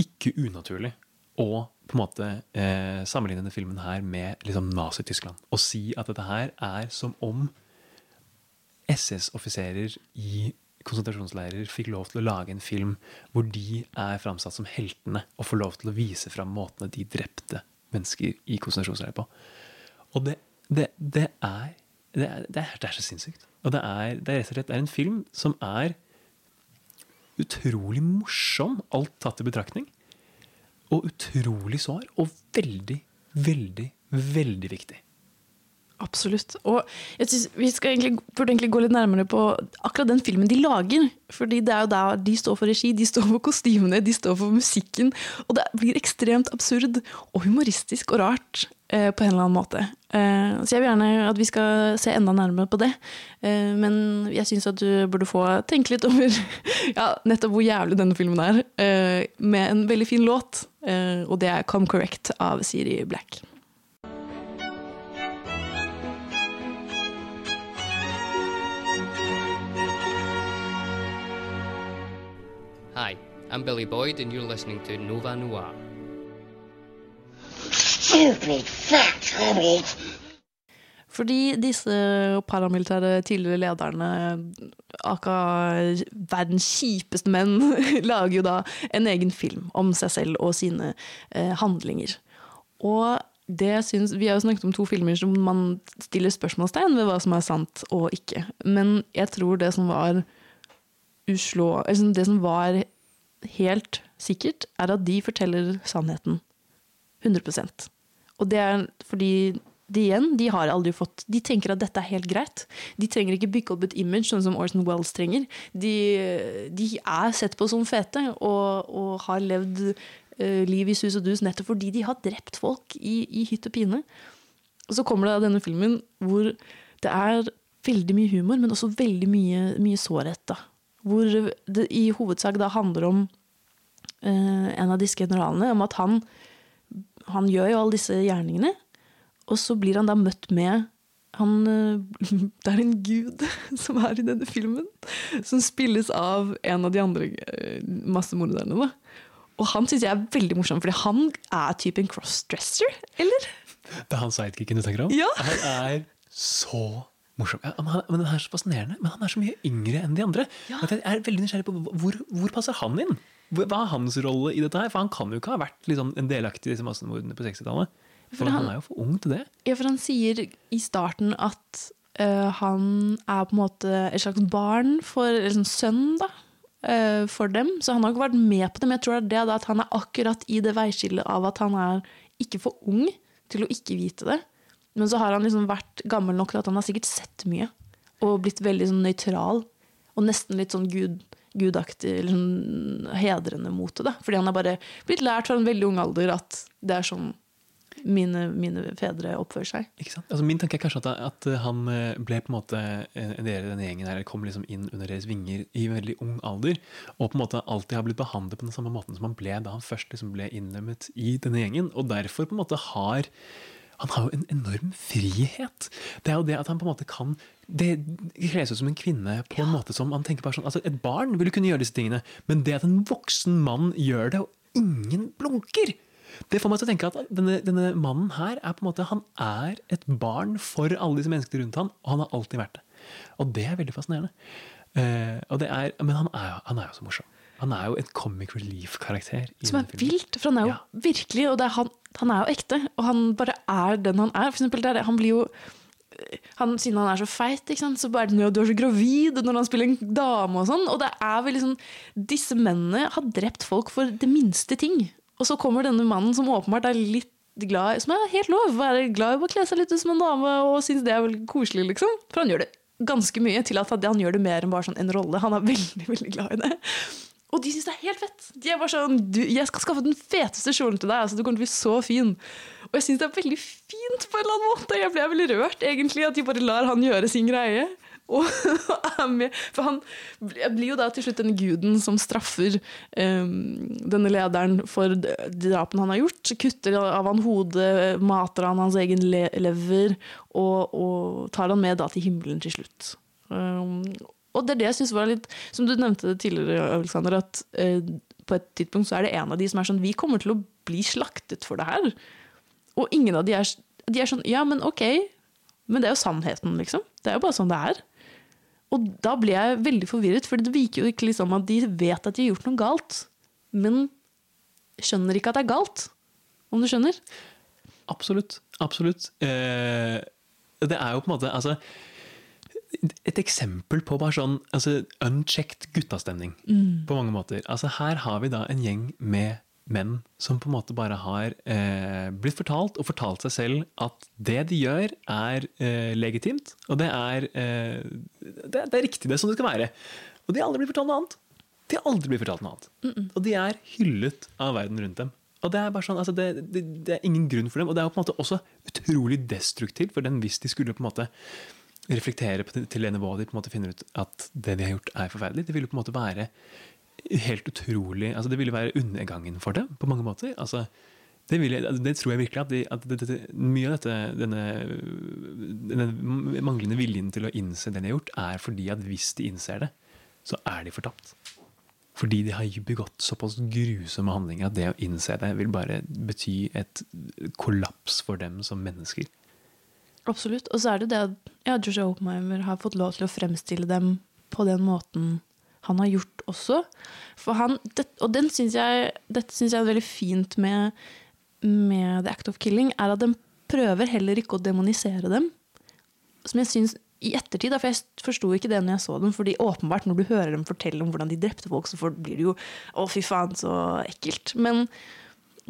ikke unaturlig å på en måte eh, sammenligne denne filmen her med liksom, Nazi-Tyskland. Og si at dette her er som om SS-offiserer i konsentrasjonsleirer fikk lov til å lage en film hvor de er framsatt som heltene og får lov til å vise fram måtene de drepte mennesker i konsentrasjonsleirer på. Og det, det, det, er, det, er, det, er, så sinnssykt. Og det er, det er rett og slett en film som er utrolig morsom, alt tatt i betraktning. Og utrolig sår. Og veldig, veldig, veldig viktig. Absolutt. Og jeg synes vi egentlig, burde egentlig gå litt nærmere på akkurat den filmen de lager. Fordi det er jo der de står for regi, de står for kostymene, de står for musikken. Og det blir ekstremt absurd og humoristisk og rart eh, på en eller annen måte. Eh, så jeg vil gjerne at vi skal se enda nærmere på det. Eh, men jeg syns at du burde få tenke litt over ja, nettopp hvor jævlig denne filmen er. eh, med en veldig fin låt, eh, og det er Come Correct av Siri Black. Hi, I'm Billy Boyd, and you're listening to Nova Noir. Stupid fat hobbit. Fordi disse paramilitære tidligere lederne, aka verdens kjipeste menn, lager jo da en egen film om seg selv og sine eh, handlinger. Og det syns, Vi har jo snakket om to filmer som man stiller spørsmålstegn ved hva som er sant og ikke. Men jeg tror det som var uslå, altså det som var helt sikkert, er at de forteller sannheten. 100 Og det er fordi de igjen, de har aldri fått De tenker at dette er helt greit. De trenger ikke bygge opp et image sånn som Orson Wells trenger. De, de er sett på som fete og, og har levd uh, liv i sus og dus nettopp fordi de har drept folk i, i hytt og pine. Og så kommer det denne filmen hvor det er veldig mye humor, men også veldig mye, mye sårhet. da. Hvor det i hovedsak da handler om eh, en av disse generalene, om at han, han gjør jo alle disse gjerningene. Og så blir han da møtt med han, eh, Det er en gud som er i denne filmen, som spilles av en av de andre eh, massemorderne. Og han syns jeg er veldig morsom, fordi han er typen crossdresser, eller? Det er han sidekicken du tenker om? Ja. Han er så morsom. Ja, men, han, men han er så fascinerende, men han er så mye yngre enn de andre. Ja. Jeg er veldig nysgjerrig på hvor, hvor passer han inn? Hva er hans rolle i dette her? For han kan jo ikke ha vært liksom, en delaktig i disse massemordene på 60-tallet. For For han, han- er jo for ung til det. Ja, for han sier i starten at uh, han er på en måte et slags barn for Eller sånn sønn, da. eh, for dem. Så han har ikke vært med på det, men jeg tror det er det at han er akkurat i det veiskillet av at han er ikke for ung til å ikke vite det. Men så har han liksom vært gammel nok til at han har sikkert sett mye. Og blitt veldig sånn nøytral. Og nesten litt sånn gud, gudaktig, eller sånn hedrende mot det. Fordi han har bare blitt lært fra en veldig ung alder at det er sånn mine, mine fedre oppfører seg. Altså, min tanke er kanskje at, at han eh, ble på en måte en en del av denne gjengen her, kom liksom inn under deres vinger i veldig ung alder, og på en måte alltid har blitt behandlet på den samme måten som han ble da han først liksom ble innlemmet i denne gjengen, og derfor på en måte har han har jo en enorm frihet. Det er jo det at han på en måte kan Det kles ut som en kvinne på en måte som han tenker bare sånn altså Et barn ville kunne gjøre disse tingene, men det at en voksen mann gjør det, og ingen blunker det får meg til å tenke at denne, denne mannen her er på en måte, han er et barn for alle disse menneskene rundt han, og han har alltid vært det. Og det er veldig fascinerende. Uh, og det er, men han er, han er jo så morsom. Han er jo et comic relief-karakter. Som er vilt, for han er jo virkelig Og det er han, han er jo ekte, og han bare er den han er. For eksempel, er det, han blir jo han, Siden han er så feit, sant, så er det jo «Ja, du er så gravid når han spiller en dame og sånn. Og det er vel liksom Disse mennene har drept folk for det minste ting. Og så kommer denne mannen som åpenbart er litt glad Som er helt lov, være glad i å kle seg litt ut som en dame og synes det er veldig koselig, liksom. For han gjør det ganske mye til at han gjør det mer enn bare sånn en rolle. Han er veldig, veldig glad i det. Og de syns det er helt fett. De er bare sånn 'Jeg skal skaffe den feteste kjolen til deg. altså Du kommer til å bli så fin.' Og jeg syns det er veldig fint på en eller annen måte. Jeg ble veldig rørt, egentlig, at de bare lar han gjøre sin greie. Og er med. For han blir jo da til slutt denne guden som straffer um, denne lederen for drapene han har gjort. Kutter av han hodet, mater han hans egen lever, og, og tar han med da til himmelen til slutt. Um, og det er det jeg synes var litt Som du nevnte tidligere, Alexander, at eh, på et tidspunkt så er det en av de som er sånn Vi kommer til å bli slaktet for det her. Og ingen av de er, de er sånn Ja, men ok. Men det er jo sannheten, liksom. Det er jo bare sånn det er. Og da ble jeg veldig forvirret, for det virker jo ikke liksom at de vet at de har gjort noe galt, men skjønner ikke at det er galt. Om du skjønner? Absolutt. Absolutt. Eh, det er jo på en måte altså, Et eksempel på bare sånn altså, unchecked guttastemning. Mm. På mange måter. Altså, her har vi da en gjeng med menn som på en måte bare har eh, blitt fortalt og fortalt seg selv at det de gjør, er eh, legitimt. Og det er, eh, det, det er riktig, det er sånn det skal være. Og de har aldri blitt fortalt noe annet. De har aldri blitt fortalt noe annet. Og de er hyllet av verden rundt dem. Og det er bare sånn, altså det, det, det er ingen grunn for dem. Og det er jo på en måte også utrolig destruktivt for den hvis de skulle på en måte reflektere på, til det nivået de på en måte finner ut at det de har gjort, er forferdelig. Det ville på en måte være helt utrolig altså Det ville være undergangen for dem på mange måter. altså det, jeg, det tror jeg virkelig at, de, at det, det, mye av dette, denne, denne manglende viljen til å innse det de har gjort, er fordi at hvis de innser det, så er de fortapt. Fordi de har begått såpass grusomme handlinger at det å innse det vil bare bety et kollaps for dem som mennesker. Absolutt. Og så er det det at ja, Joshua Oppenheimer har fått lov til å fremstille dem på den måten han har gjort også. For han, det, og synes jeg, dette syns jeg er veldig fint med, med The Act of Killing, er at den prøver heller ikke å demonisere dem. Som jeg synes i ettertid, for jeg forsto ikke det når jeg så dem. fordi åpenbart når du hører dem fortelle om hvordan de drepte folk, så blir det jo å fy faen, så ekkelt. Men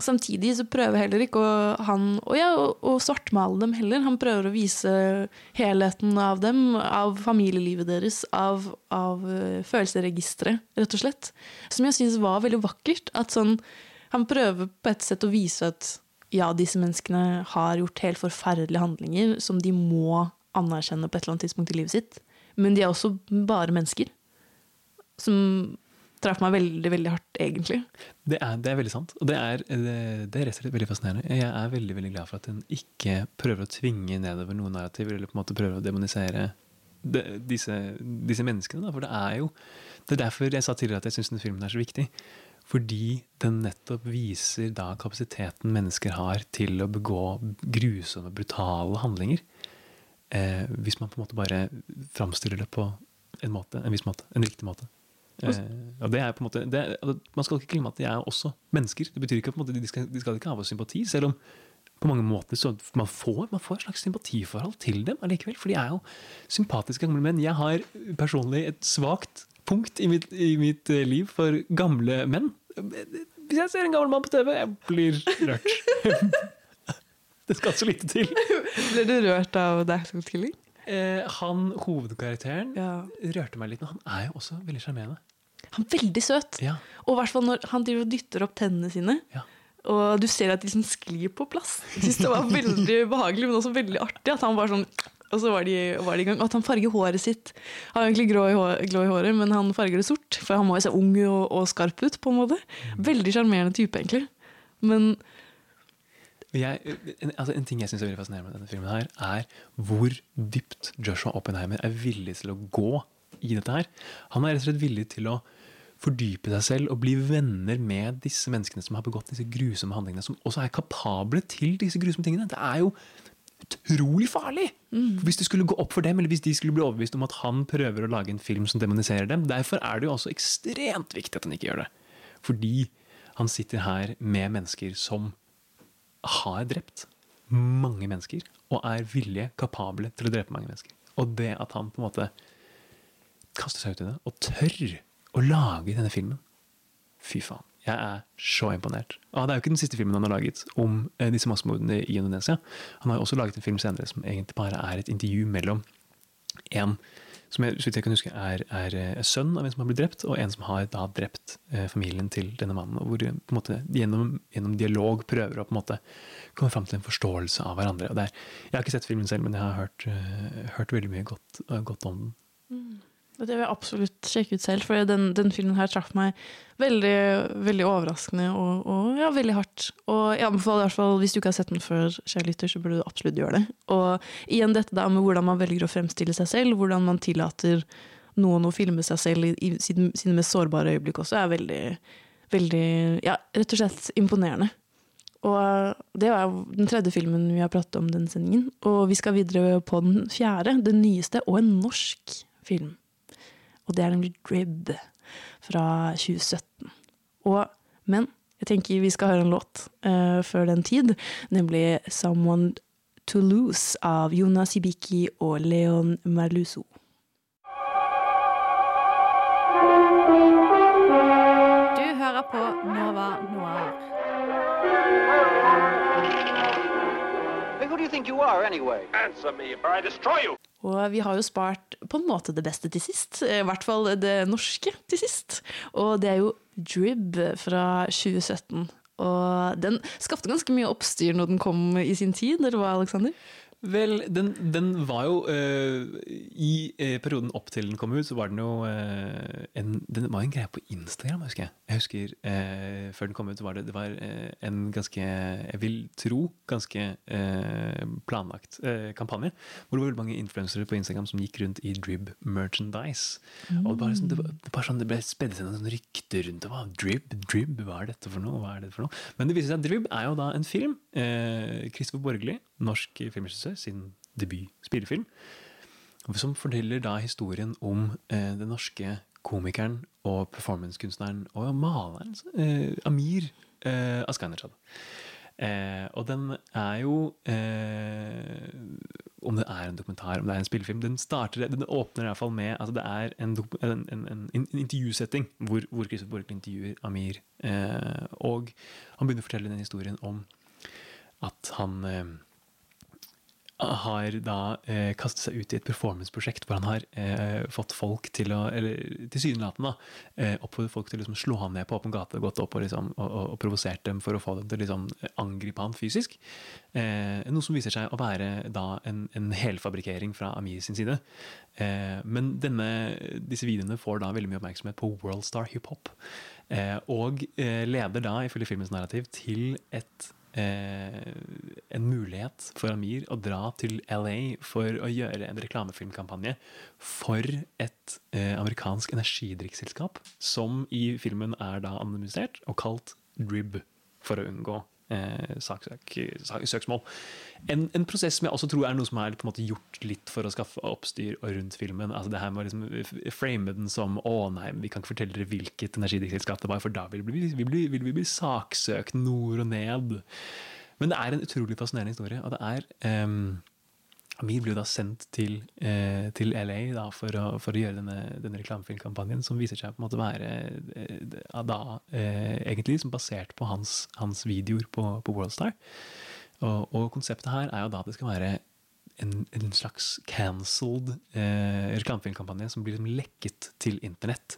Samtidig så prøver heller ikke å, han å, ja, å, å svartmale dem heller. Han prøver å vise helheten av dem, av familielivet deres, av, av uh, følelsesregisteret, rett og slett. Som jeg syns var veldig vakkert. At sånn, han prøver på et sett å vise at ja, disse menneskene har gjort helt forferdelige handlinger som de må anerkjenne på et eller annet tidspunkt i livet sitt. Men de er også bare mennesker. Som traff meg veldig veldig hardt, egentlig. Det er, det er veldig sant. Og det er, det, det er veldig fascinerende. Jeg er veldig veldig glad for at hun ikke prøver å tvinge nedover noen narrativer, eller på en måte prøver å demonisere disse, disse, menneskene. Da. For det er jo Det er derfor jeg sa tidligere at jeg syns denne filmen er så viktig. Fordi den nettopp viser da kapasiteten mennesker har til å begå grusomme, brutale handlinger. Eh, hvis man på en måte bare framstiller det på en måte, en viss måte, en riktig måte. Eh, og det er på en måte, det, Man skal ikke glemme at de er også mennesker. Det betyr ikke at de, skal, de skal ikke ha vår sympati, selv om på mange måter så man får, man får et slags sympatiforhold til dem allikevel. For de er jo sympatiske gamle menn. Jeg har personlig et svakt punkt i mitt, i mitt eh, liv for gamle menn. Hvis jeg ser en gammel mann på TV, jeg blir rørt. det skal så lite til. Ble du rørt av Dagscock Killing? Eh, han hovedkarakteren ja. rørte meg litt, men han er jo også veldig sjarmerende. Han er veldig søt. Ja. Og hvert fall når han driver og dytter opp tennene sine. Ja. Og du ser at de liksom sklir på plass. Jeg synes det var veldig behagelig, men også veldig artig. At han var sånn og så var de, var de i gang. At han farger håret sitt. Han har egentlig grå i, hår, glå i håret, men han farger det sort. For han må jo se ung og, og skarp ut, på en måte. Veldig sjarmerende type, egentlig. Men jeg, altså en, ting jeg syns er veldig fascinerende med denne filmen, her, er hvor dypt Joshua Oppenheimer er villig til å gå i dette her. Han er rett og slett villig til å fordype seg selv og bli venner med disse menneskene som har begått disse grusomme handlingene, som også er kapable til disse grusomme tingene. Det er jo utrolig farlig! Mm. Hvis det skulle gå opp for dem, eller hvis de skulle bli overbevist om at han prøver å lage en film som demoniserer dem. Derfor er det jo også ekstremt viktig at han ikke gjør det. Fordi han sitter her med mennesker som har drept mange mennesker, og er villige, kapable til å drepe mange mennesker. Og det at han på en måte kaster seg ut i det, og tør å lage denne filmen Fy faen. Jeg er så imponert. Og Det er jo ikke den siste filmen han har laget om eh, disse massemordene i Indonesia. Han har jo også laget en film senere som egentlig bare er et intervju mellom en som jeg, så jeg kan huske, er, er, er, eh, sønn av en som har blitt drept, og en som har da drept eh, familien til denne mannen. og Hvor på en måte, gjennom, gjennom, dialog prøver å på en måte komme fram til en forståelse av hverandre. og der, Jeg har ikke sett filmen selv, men jeg har hørt, hørt veldig mye godt, godt om den. Mm. Det vil jeg absolutt sjekke ut selv, for den, den filmen her traff meg veldig, veldig overraskende og, og, ja, veldig hardt. Og jeg anbefaler i hvert fall, hvis du ikke har sett den før, kjære så burde du absolutt gjøre det. Og igjen dette da med hvordan man velger å fremstille seg selv, hvordan man tillater noen å filme seg selv i, i sine, sine mest sårbare øyeblikk også, er veldig, veldig Ja, rett og slett imponerende. Og det var den tredje filmen vi har pratet om den sendingen. Og vi skal videre på den fjerde, den nyeste, og en norsk film og det er nemlig Drib fra 2017. Og, men jeg tenker vi skal høre en låt uh, før den tid, nemlig 'Someone To Lose' av Jonas Ibiki og Leon Merluso. Du hører på Nova Noir. Who do you think you are, anyway? Answer me, or I destroy you! Og vi har jo spart på en måte det beste til sist. I hvert fall det norske til sist. Og det er jo Drib fra 2017. Og den skapte ganske mye oppstyr når den kom i sin tid, eller hva, Aleksander? Vel, den, den var jo uh, I uh, perioden opp til den kom ut, så var den jo uh, en, Den var en greie på Instagram, husker jeg. Jeg husker Før den kom ut, så var det, det var en ganske Jeg vil tro ganske planlagt kampanje. Hvor det var veldig mange influensere på Instagram som gikk rundt i Drib merchandise. Mm. Og det, bare, sånn, det, var, det, sånn, det ble spedd seg noen rykter rundt det. Drib, Drib, hva er dette for noe? Hva er dette for noe? Men det viser seg at Drib er jo da en film. Christopher Borgli, norsk filmregissør sin debut spillefilm. Som forteller da historien om eh, den norske komikeren og performancekunstneren og maleren eh, Amir eh, Asgheinrad. Eh, og den er jo eh, Om det er en dokumentar, om det er en spillefilm Den starter, den åpner i hvert fall med altså Det er en, en, en, en intervjusetting hvor, hvor Christopher Borch intervjuer Amir. Eh, og han begynner å fortelle den historien om at han eh, har da eh, kastet seg ut i et performanceprosjekt hvor han har eh, fått folk til å Eller tilsynelatende eh, oppfordret folk til å liksom, slå ham ned på åpen gate, gått opp og, liksom, og, og, og provosert dem for å få dem til å liksom, angripe ham fysisk. Eh, noe som viser seg å være da en, en helfabrikkering fra Amir sin side. Eh, men denne, disse videoene får da veldig mye oppmerksomhet på Worldstar hiphop. Eh, og eh, leder da, ifølge filmens narrativ, til et Eh, en mulighet for Amir å dra til LA for å gjøre en reklamefilmkampanje for et eh, amerikansk energidrikkselskap, som i filmen er da anonymisert og kalt Drib, for å unngå eh, saksøk, søksmål. En, en, prosess som jeg også tror er noe som er måte gjort litt for å skaffe oppstyr rundt filmen. altså det her med å liksom frame den som å nei, vi kan ikke fortelle dere hvilket energidrikkselskap det var, for da vil vi, vi, vi, vil vi bli saksøkt nord og ned. Men det er en utrolig fascinerende historie. og det er um, Amir ble da sendt til, eh, til LA da, for, å, for, å, gjøre denne, denne reklamefilmkampanjen, som viser seg på en måte være eh, da, eh, egentlig liksom basert på hans, hans videoer på, på Worldstar. Og, og, konseptet her er jo da at det skal være en, en slags cancelled eh, reklamefilmkampanje som blir liksom lekket til internett.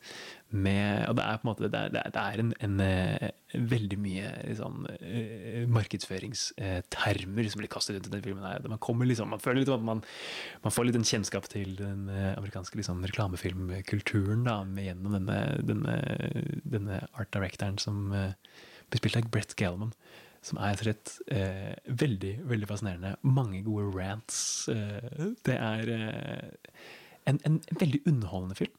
Med, og det er på en måte det er, det er en, en, eh, veldig mye liksom, eh, markedsføringstermer som blir kastet ut i den filmen. Man, kommer liksom, man føler litt man, man får litt en kjennskap til den eh, amerikanske liksom, reklamefilmkulturen da, gjennom denne, denne, denne art directoren som blir spilt av Brett Gelman som er rett eh, veldig veldig fascinerende. Mange gode rants. Eh, det er eh, en, en, veldig underholdende film.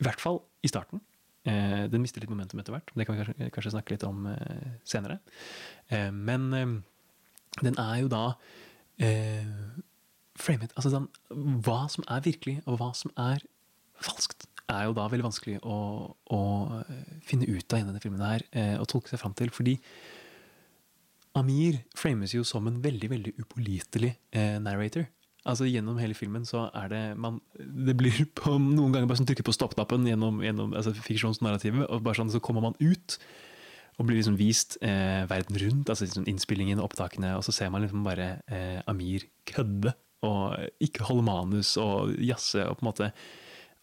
I hvert fall i starten. Eh, den mister litt momentum etter hvert. Det kan vi kanskje, kanskje snakke litt om eh, senere. Eh, men den er jo da framet altså den, Hva som er virkelig, og hva som er falskt, er jo da veldig vanskelig å, å finne ut av i denne filmen her, og tolke seg fram til. fordi Amir frames jo som en veldig veldig upålitelig eh, narrator. Altså Gjennom hele filmen så er det man, Det blir på noen ganger bare sånn trykke på stoppknappen gjennom, gjennom altså fiksjonsnarrativet, og bare sånn så kommer man ut og blir liksom vist eh, verden rundt. altså liksom Innspillingen, og opptakene, og så ser man liksom bare eh, Amir kødde og ikke holde manus og jazze og på en måte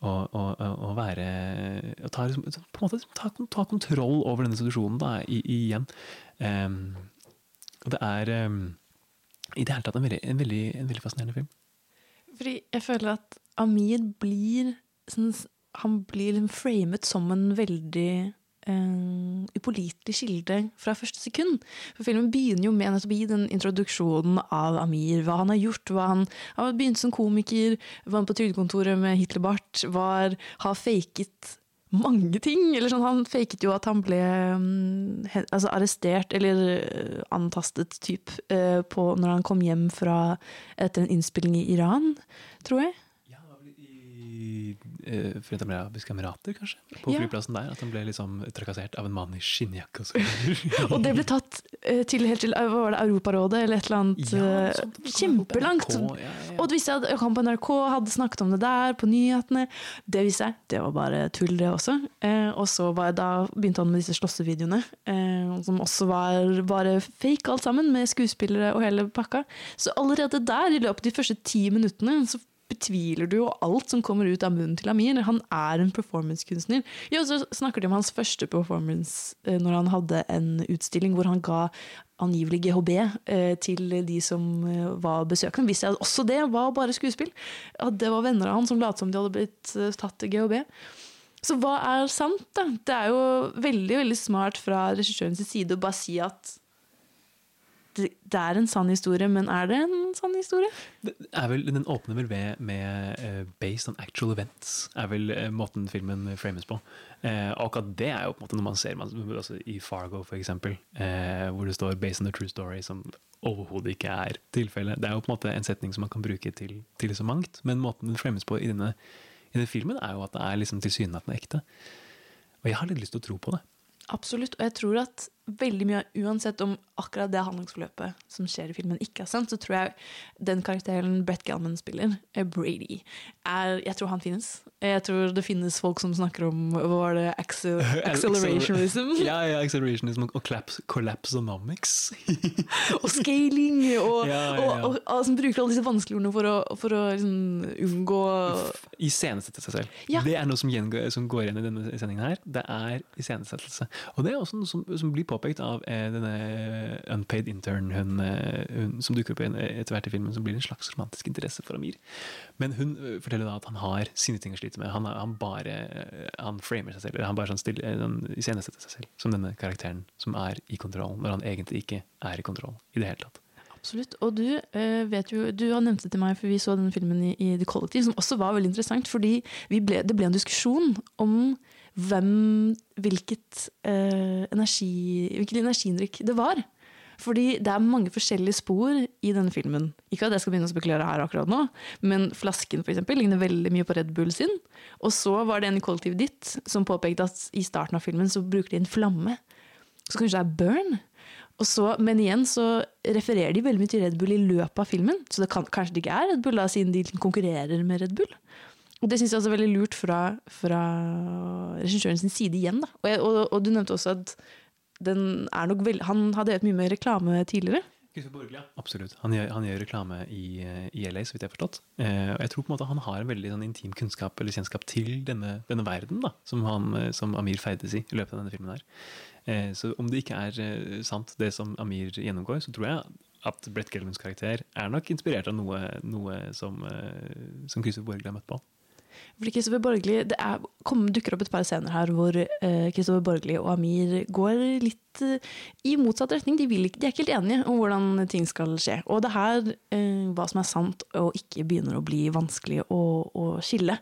og, og, og være og ta, liksom, på en måte ta, ta, kontroll over denne situasjonen da, i, igjen. Um, og det er um, i det hele tatt en veldig, en, veldig, en veldig, fascinerende film. Fordi jeg føler at Amir blir sånn, Han blir liksom framet som en veldig uh, upålitelig kilde fra første sekund. For filmen begynner jo med nettopp i den introduksjonen av Amir. Hva han har gjort. hva Han har begynt som komiker, var på trygdekontoret med Hitlerbart, var, har faket mange ting. Eller sånn, han faket jo at han ble um, altså arrestert, eller uh, antastet, typ, uh, på, når han kom hjem fra etter en innspilling i Iran, tror jeg. Ja, I eh, Forente arabiske emirater, kanskje? På ja. flyplassen der. At han ble liksom trakassert av en mann i skinnjakke. Og, og det ble tatt uh, til helt til hva var det, Europarådet eller et eller annet. Ja, sånt, kjempelangt. NRK, ja, og det viste seg at han på NRK hadde snakket om det der, på nyhetene. Det viste seg, det var bare tull, det også. Uh, og så var, da begynte han med disse slåssevideoene, som også var bare fake alt sammen, med skuespillere og hele pakka. Så allerede der, i løpet av de første ti minuttene, så betviler du jo alt som kommer ut av munnen til Amir. Han er en performancekunstner. Jo, så snakker de om hans første performance eh, når han hadde en utstilling hvor han ga angivelig GHB eh, til de som eh, var besøkende. Visste jeg også det var bare skuespill. At det var venner av han som lot som de hadde blitt tatt GHB. Så hva er sant, da? Det er jo veldig veldig smart fra regissørens side å bare si at det, er en sann historie, men er det en sann historie? Det er vel, den åpner vel med, med uh, 'based on actual events', er vel uh, måten filmen frames på. Uh, og akkurat det er jo på en måte noe man ser man, altså i Fargo, for eksempel, eh, hvor det står 'based on a true story', som overhodet ikke er tilfellet. Det er jo på en måte en setning som man kan bruke til, til så mangt, men måten den frames på i denne, i denne filmen, er jo at det er liksom tilsynelatende ekte. Og jeg har litt lyst til å tro på det. Absolutt. Og jeg tror at veldig mye, uansett om akkurat det handlingsforløpet som skjer i filmen, ikke er sant, så tror jeg den karakteren Brett Gelman spiller, eh, Brady, er Jeg tror han finnes. Jeg tror det finnes folk som snakker om hva var det, accel accelerationism? ja, ja, accelerationism og collapse, collapsonomics. og scaling, og, Ja, ja, ja. og, og, og, som bruker alle disse vanskelige ordene for å, for å liksom, unngå Iscenesette seg selv. Det er noe som, gjengår, som går igjen i denne sendingen her. Det er iscenesettelse. Og det er også noe som, som blir påpekt av eh, denne unpaid intern hun, eh, hun, som dukker opp etter hvert i filmen, som blir en slags romantisk interesse for Amir. Men hun eh, forteller da at han har sine ting å slite med. Han, han bare eh, han framer seg selv. Han bare sånn stille, eh, han iscenesetter seg selv som denne karakteren som er i kontroll, når han egentlig ikke er i kontroll i det hele tatt. Absolutt. Og du øh, vet jo, du har nevnt det til meg, for vi så denne filmen i, i The Collective, som også var veldig interessant. Fordi ble, det ble en diskusjon om hvem, hvilket eh, energi, hvilket energidrikk det var. Fordi det er mange forskjellige spor i denne filmen. Ikke at jeg skal begynne å spekulere her akkurat nå, men flasken for eksempel, ligner veldig mye på Red Bull sin. Og så var det en i kollektivet ditt som påpekte at i starten av filmen så bruker de en flamme. Så kanskje det er burn? Og så, men igjen så refererer de veldig mye til Red Bull i løpet av filmen. Så det kan, kanskje det ikke er Red Bull, da, siden de konkurrerer med Red Bull. Og det syns jeg også er veldig lurt fra, fra regissøren sin side igjen. Da. Og, jeg, og, og du nevnte også at den er nok veld, han har drevet mye med reklame tidligere. Absolutt. Han gjør, han gjør reklame i, i LA, så vidt jeg har forstått. Eh, og jeg tror på en måte han har en veldig sånn, intim kunnskap eller kjennskap til denne, denne verden da, som, han, eh, som Amir ferdes i i løpet av denne filmen. her. Eh, så om det ikke er eh, sant, det som Amir gjennomgår, så tror jeg at Brett Gelmans karakter er nok inspirert av noe, noe som, eh, som Christopher Borgli har møtt på. Fordi Kristoffer Borgli, Det er, kom, dukker opp et par scener her hvor Kristoffer Borgli og Amir går litt eh, i motsatt retning. De, vil, ikke- de er ikke helt enige om hvordan ting skal skje. Og det er her eh, hva som er sant og ikke begynner å bli vanskelig å, å skille.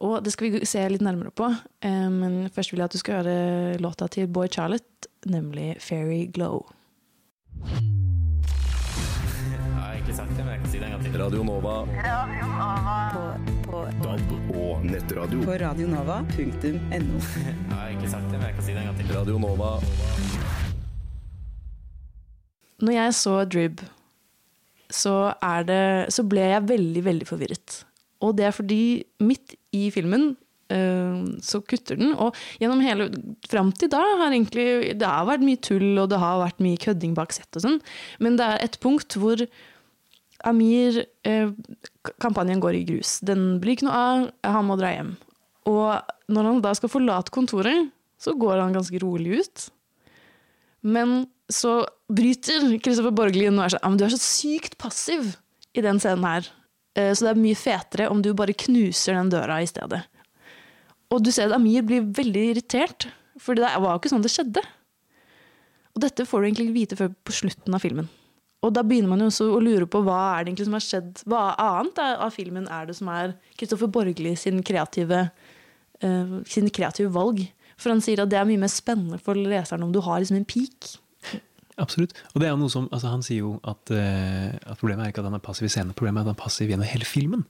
Og det skal vi se litt nærmere på. Eh, men først vil jeg at du skal høre låta til Boy Charlotte, nemlig 'Fairy Glow'. Jeg har egentlig sagt det, men jeg kan si det en gang til. Radio Nova. På, på, DAB og nettradio. på radionova.no. Jeg har egentlig sagt det, men jeg kan si det en gang til. Radio Nova. Når jeg så Drib, så, er det, så ble jeg veldig, veldig forvirret. Og det er fordi midt i filmen eh, så kutter den, og gjennom hele Fram til da har egentlig Det har vært mye tull, og det har vært mye kødding bak sett og sånn, men det er et punkt hvor Amir eh, Kampanjen går i grus. Den blir ikke noe av, han må dra hjem. Og når han da skal forlate kontoret, så går han ganske rolig ut. Men så bryter Kristoffer Borgli inn og er sånn Du er så sykt passiv i den scenen her. Eh, Så det er mye fetere om du bare knuser den døra i stedet. Og du ser at Amir blir veldig irritert, for det var jo ikke sånn det skjedde. Og dette får du egentlig vite før på slutten av filmen. Og da begynner man jo også å lure på hva er det egentlig som har skjedd. Hva annet av filmen er det som er Kristoffer Borgli sin kreative, uh, sin kreative valg? For han sier at det er mye mer spennende for leseren om du har liksom en peak. Absolutt. Og det er noe som, altså Han sier jo at, uh, at problemet er ikke at han er passiv i scenen, problemet er at han er passiv gjennom hele filmen.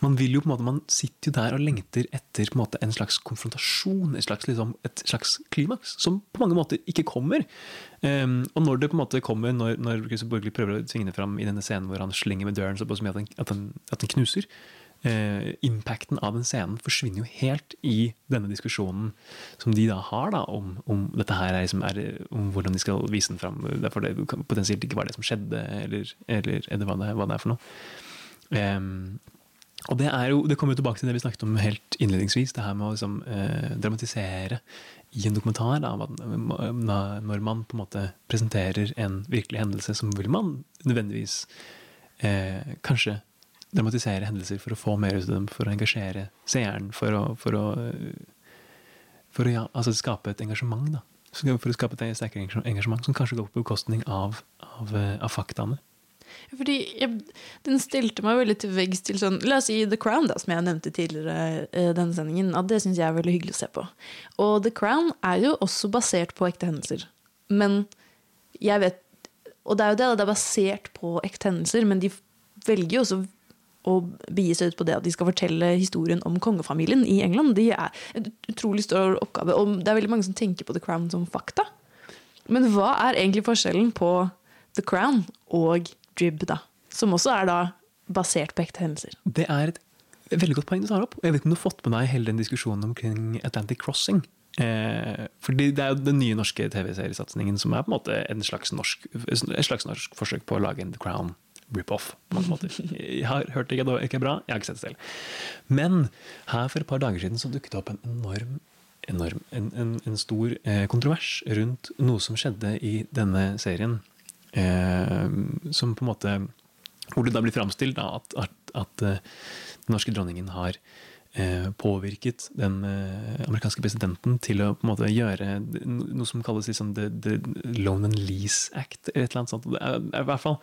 Man vil jo på en måte, man sitter jo der og lengter etter en måte en slags konfrontasjon, et slags, liksom, et slags klimaks, som på mange måter ikke kommer. Um, og når det på en måte kommer, når, når Christer Borgli prøver å tvinge det fram i denne scenen hvor han slenger med døren såpass mye at den, at at den knuser, Uh, impacten av den scenen forsvinner jo helt i denne diskusjonen som de da har da, om, om dette her er, liksom er, om hvordan de skal vise den fram. Derfor det potensielt ikke var det som skjedde, eller, eller, eller hva, det, hva det er for noe. Em, og det, jo, det kommer jo tilbake til det vi snakket om helt innledningsvis, det her med å liksom, eh, dramatisere i en dokumentar. Da, når man på en måte presenterer en virkelig hendelse, så vil man nødvendigvis eh, kanskje dramatisere hendelser for å få mer ut av dem, for å engasjere seeren, for å, for å, for å ja, altså skape et engasjement. da. For å skape et sterkere engasjement som kanskje går på bekostning av, av, eh, av faktaene. Fordi jeg, den stilte meg veldig til veggs til sånn La oss si The Crown, da, som jeg nevnte tidligere i denne sendingen. At det syns jeg er veldig hyggelig å se på. Og The Crown er jo også basert på ekte hendelser. Men jeg vet Og det er jo det, det er basert på ekte hendelser, men de velger jo også å begi seg ut på det at de skal fortelle historien om kongefamilien i England. Det er en utrolig stor oppgave, og det er veldig mange som tenker på The Crown som fakta. Men hva er egentlig forskjellen på The Crown og Drib, da? Som også er da basert på ekte hendelser. Det er et veldig godt poeng du tar opp. Jeg vet ikke om du har fått med deg hele den diskusjonen omkring Atlantic Crossing. Eh, fordi Det er jo den nye norske TV-seriesatsingen som er på en måte en slags norsk, et slags norsk forsøk på å lage en The Crown rip-off. på en måte. Jeg har hørt det ikke ikke er bra, jeg har ikke sett det selv. Men her for et par dager siden så dukket det opp en enorm, enorm en, en, en stor eh, kontrovers rundt noe som skjedde i denne serien. Eh, som på en måte Hvor det da blir framstilt at, at, at eh, den norske dronningen har eh, påvirket den eh, amerikanske presidenten til å på en måte gjøre noe som kalles liksom the, the Loan and Lease Act. eller et eller annet sånt. Er, er i hvert fall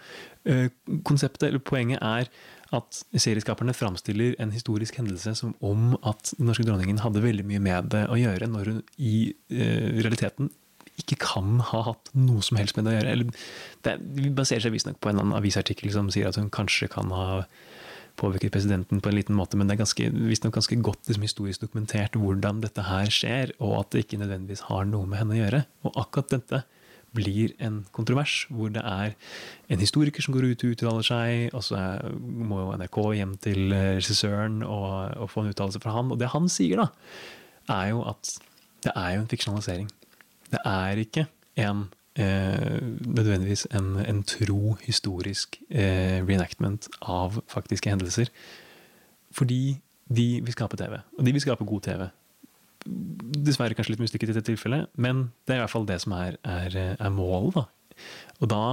eh, Konseptet, eller poenget, er at serieskaperne framstiller en historisk hendelse som om at den norske dronningen hadde veldig mye med det å gjøre, når hun i eh, realiteten ikke kan ha hatt noe som helst med det å gjøre. Eller, det baserer seg visstnok på en annen avisartikkel som sier at hun kanskje kan ha påvirket presidenten på en liten måte, men det er ganske, visstnok ganske godt liksom, historisk dokumentert hvordan dette her skjer, og at det ikke nødvendigvis har noe med henne å gjøre. Og akkurat dette blir en kontrovers, hvor det er en historiker som går ut og uttaler seg, og så må jo NRK hjem til eh, regissøren og, og få en uttalelse fra han. Og det han sier, da, er jo at det er jo en fiksjonalisering. Det er ikke en eh, nødvendigvis en, en tro historisk eh, reenactment av faktiske hendelser. Fordi de vil skape TV, og de vil skape god TV. Dessverre kanskje litt mislykket i dette tilfellet, men det er i hvert fall det som er, er, er målet. Da. Og da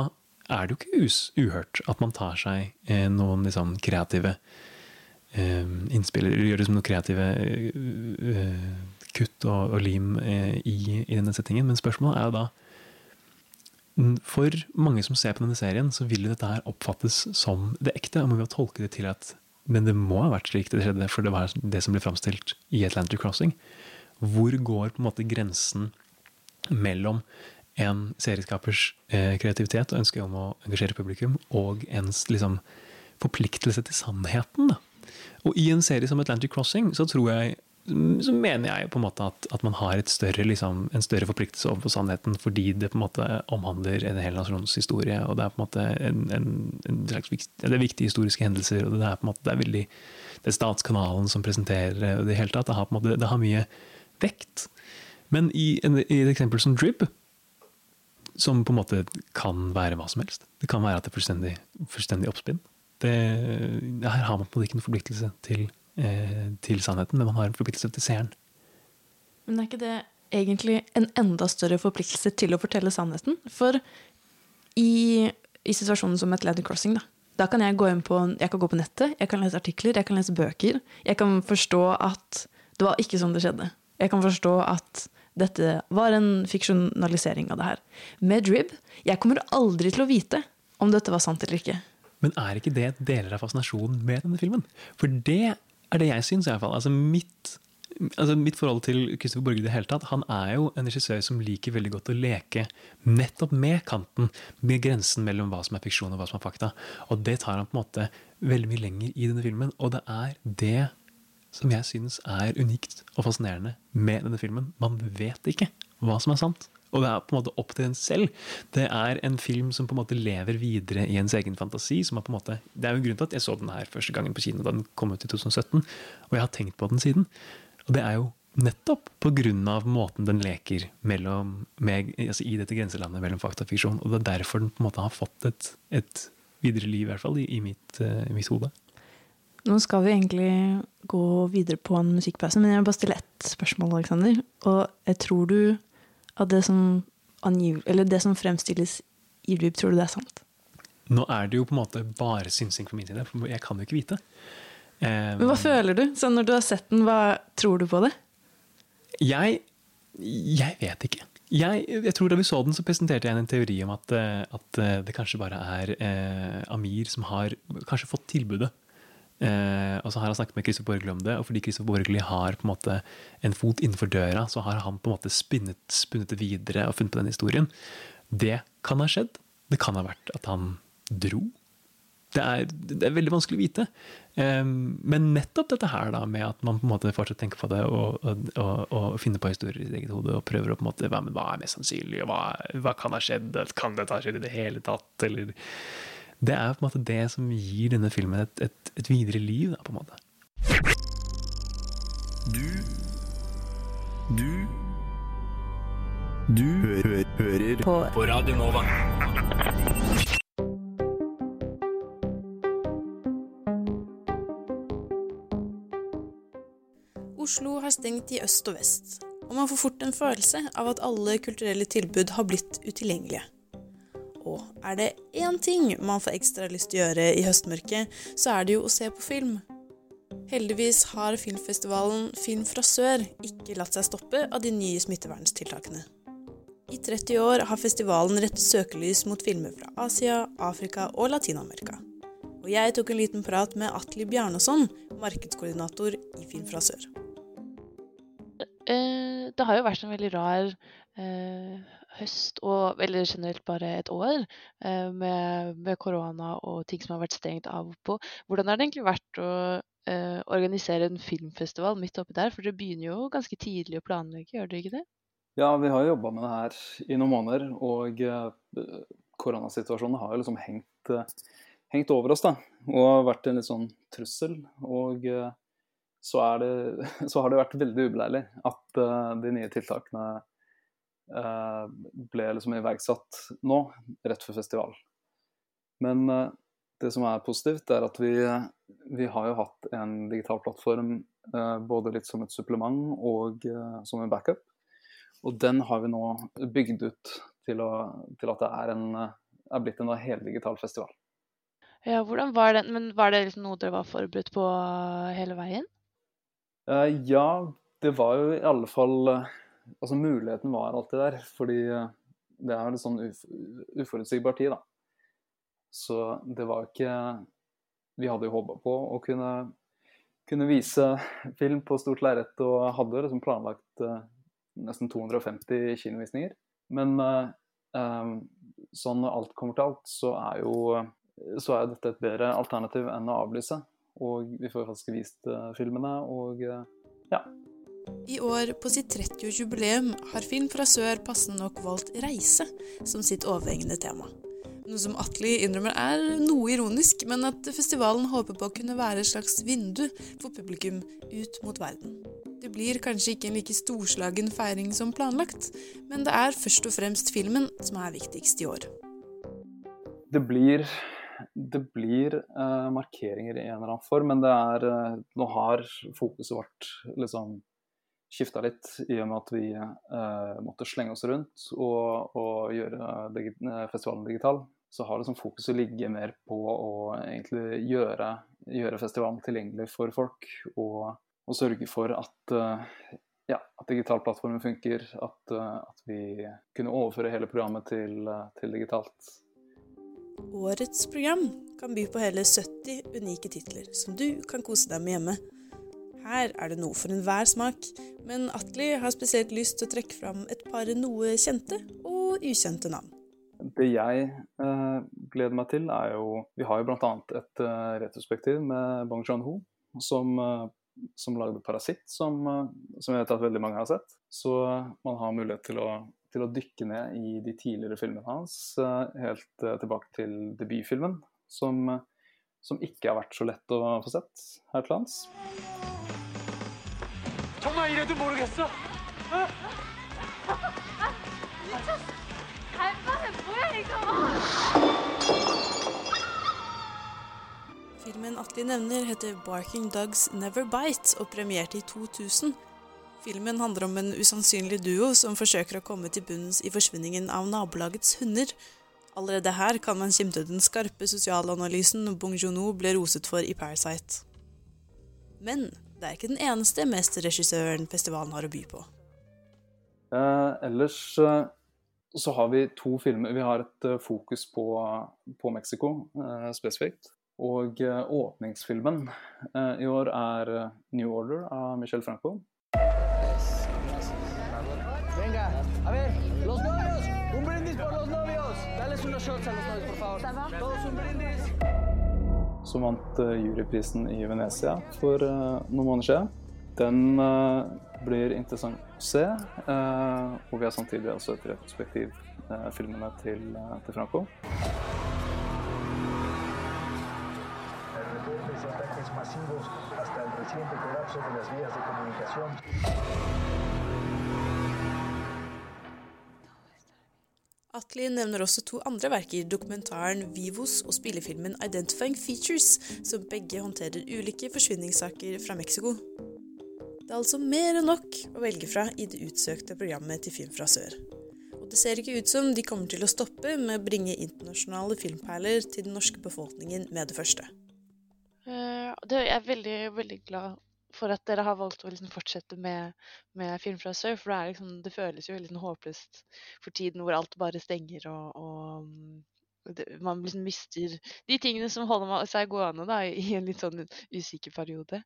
er det jo ikke us uhørt at man tar seg eh, noen liksom, kreative eh, innspill, eller gjør liksom noen kreative eh, kutt og, og lim eh, i, i denne settingen. Men spørsmålet er jo da For mange som ser på denne serien, så vil jo dette her oppfattes som det ekte. Og man vil tolke det til at Men det må ha vært slik det skjedde, for det var det som ble framstilt i Atlantic Crossing. Hvor går på en måte grensen mellom en serieskapers eh, kreativitet og ønske om å engasjere publikum, og ens liksom, forpliktelse til sannheten? Da. Og i en serie som Atlantic Crossing så tror jeg så mener jeg på en måte at, at man har større, liksom, en større forpliktelse overfor sannheten fordi det på en måte omhandler en hel nasjons historie. og Det er på en måte en, en, en slags det er viktige historiske hendelser. og Det er på en måte, det er veldig, det er statskanalen som presenterer Det hele tatt, det har, på en måte, det har mye vekt. Men i, en, i et eksempel som Drib, som på en måte kan være hva som helst Det kan være at det er fullstendig, fullstendig oppspinn. Det, her har man på en måte ikke noen forpliktelse til eh, til sannheten, men man har en forpliktelse til seeren. Men er ikke det egentlig en enda større forpliktelse til å fortelle sannheten? For i, i situasjonen som Atlantic Crossing, da, da kan jeg gå inn på, jeg kan gå på nettet, jeg kan lese artikler, jeg kan lese bøker. Jeg kan forstå at det var ikke sånn det skjedde. Jeg kan forstå at dette var en fiksjonalisering av det her. Med Drib, jeg kommer aldri til å vite om dette var sant eller ikke. Men er ikke det deler av fascinasjonen med denne filmen? For det er det jeg syns, i hvert fall. Altså mitt, altså mitt forhold til Christopher Borge i det hele tatt, han er jo en regissør som liker veldig godt å leke nettopp med kanten, med grensen mellom hva som er fiksjon og hva som er fakta. Og det tar han på en måte veldig mye lenger i denne filmen. Og det er det som jeg syns er unikt og fascinerende med denne filmen. Man vet ikke hva som er sant. Og det er på en måte opp til en selv. Det er en film som på en måte lever videre i ens egen fantasi. som er på en måte, Det er jo grunnen til at jeg så den her første gangen på kino da den kom ut i 2017. Og jeg har tenkt på den siden. Og det er jo nettopp pga. måten den leker mellom, med, altså i dette grenselandet mellom fakta og fiksjon. Og det er derfor den på en måte har fått et, et videre liv, i hvert fall, i, i mitt, uh, mitt hode. Nå skal vi egentlig gå videre på en musikkpause, men jeg vil bare stille ett spørsmål, Alexander. Og jeg tror du at det som, angiv, eller det som fremstilles i Drip, tror du det er sant? Nå er det jo på en måte bare synsing for min side, for jeg kan jo ikke vite. Um, men hva føler du? Så når du har sett den, hva tror du på det? Jeg, jeg vet ikke. Jeg, jeg tror Da vi så den, så presenterte jeg en teori om at, eh, at eh, det kanskje bare er eh, Amir som har kanskje fått tilbudet. Eh, og så har han snakket med Christopher Borgli om det, og fordi Christopher Borgli har på en måte en fot innenfor døra, så har han på en måte spinnet, spunnet det videre og funnet på den historien. Det kan ha skjedd. Det kan ha vært at han dro. Det er, det er veldig vanskelig å vite. Eh, men nettopp dette her da, med at man på en måte fortsatt tenker på det og, og, og, og finner på historier i sitt eget hode og prøver å på en måte, hva, hva er mest sannsynlig, og hva, hva kan ha skjedd, kan dette ha skjedd i det hele tatt, eller Det er på en måte det som gir denne filmen et, et, et videre liv, da, på en måte. Du Du Du hø hø hører på, på Radio Nova. Oslo har stengt i øst og vest, og man får fort en følelse av at alle kulturelle tilbud har blitt utilgjengelige. Og er det én ting man får ekstra lyst til å gjøre i høstmørket, så er det jo å se på film. Heldigvis har filmfestivalen Film fra sør ikke latt seg stoppe av de nye smitteverntiltakene. I 30 år har festivalen rettet søkelys mot filmer fra Asia, Afrika og Latin-Amerika. Og jeg tok en liten prat med Atli Bjarnason, markedskoordinator i Film fra sør. Eh, det har jo vært en veldig rar eh, høst, og eller generelt bare et år, eh, med, med, korona og ting som har vært stengt av og på. Hvordan har det egentlig vært å eh, organisere en filmfestival midt oppi der? For dere begynner jo ganske tidlig å planlegge, gjør dere ikke det? Ja, vi har jobba med det her i noen måneder, og eh, koronasituasjonen har jo liksom hengt, eh, hengt over oss, da. Og vært en litt sånn trussel. Og så, det, så, har det vært veldig ubeleilig at uh, de nye tiltakene ble liksom iverksatt nå, rett før festival. Men uh, det som er positivt, er at vi, vi har jo hatt en digital plattform både litt som et supplement og som en backup. Og den har vi nå bygd ut til, å, til at det er, en, er blitt en heldigital festival. Ja, hvordan var det, men Var det liksom noe dere var forberedt på hele veien? Ja, det var jo i alle fall Altså, muligheten var alltid der. Fordi uh, det er en sånn uf uforutsigbar tid, da. Så det var ikke Vi hadde jo håpa på å kunne, kunne, vise film på stort lerret, og hadde liksom planlagt nesten 250 kinovisninger. Men sånn når alt kommer til alt, så er jo så er dette et bedre alternativ enn å avlyse. Og vi får faktisk vist uh, filmene, og uh, ja. I år, på sitt 30-årsjubileum, har Film fra sør passende nok valgt reise som sitt overhengende tema. Noe som Atli innrømmer er noe ironisk, men at festivalen håper på å kunne være et slags vindu for publikum ut mot verden. Det blir kanskje ikke en like storslagen feiring som planlagt, men det er først og fremst filmen som er viktigst i år. Det blir det blir uh, markeringer i en eller annen form, men det er uh, Nå har fokuset vært liksom skifta litt i og med at vi eh, måtte slenge oss rundt og, og gjøre digi festivalen digital. Så har liksom fokuset ligget mer på å egentlig gjøre, gjøre festivalen tilgjengelig for folk. Og, og sørge for at, ja, at digital plattformen funker. At, at, vi kunne overføre hele programmet til, til digitalt Årets program kan by på hele 70 unike titler som du kan kose deg med hjemme. Her er det noe for enhver smak, men Atli har spesielt lyst til å trekke fram et par noe kjente og ukjente navn. Det jeg eh, gleder meg til, er jo Vi har jo bl.a. et eh, retrospektiv med Bong Joon-ho, som, eh, som lagde 'Parasitt', som, eh, som, jeg vet at veldig mange har sett. Så man har mulighet til å til å dykke ned i de tidligere filmene hans, eh, helt eh, tilbake til debutfilmen, som, eh, som ikke har vært så lett å få sett her til lands. Filmen Atli nevner, heter 'Barking Dogs Never Bite' og premierte i 2000. Filmen handler om en usannsynlig duo som forsøker å komme til bunns i forsvinningen av nabolagets hunder. Allerede her kan man skimte den skarpe sosialanalysen Bong Joon-ho ble roset for i Parasite. Men det er ikke den eneste mesterregissøren festivalen har å by på. Eh, ellers eh, så har vi to filmer. Vi har et eh, fokus på, på Mexico eh, spesifikt. Og eh, åpningsfilmen eh, i år er New Order av Michel Franco. Venga, a ver, los novios, un brindis por los novios. Dales unos shots a los novios, por favor. Som vant eh, juryprisen i Venezia for eh, noen måneder siden. Den eh, blir interessant å se, og vi har samtidig også et retrospektiv filmene til, til Franco. reportes de ataques masivos hasta el reciente colapso de las vías de comunicación. Atli nevner også to andre verker, dokumentaren Vivos og spillefilmen Identifying Features, som begge håndterer ulike forsvinningssaker fra Mexico. Det er altså mer enn nok å velge fra i det utsøkte programmet til Film fra sør. Og det ser ikke ut som de kommer til å stoppe med å bringe internasjonale filmperler til den norske befolkningen med det første. Uh, det jeg veldig, veldig glad for at dere har valgt å liksom fortsette med, med Film fra sør. For det, liksom, det føles jo veldig liksom håpløst for tiden hvor alt bare stenger og, og det, man liksom mister de tingene som holder seg gående da, i en litt sånn usikker periode,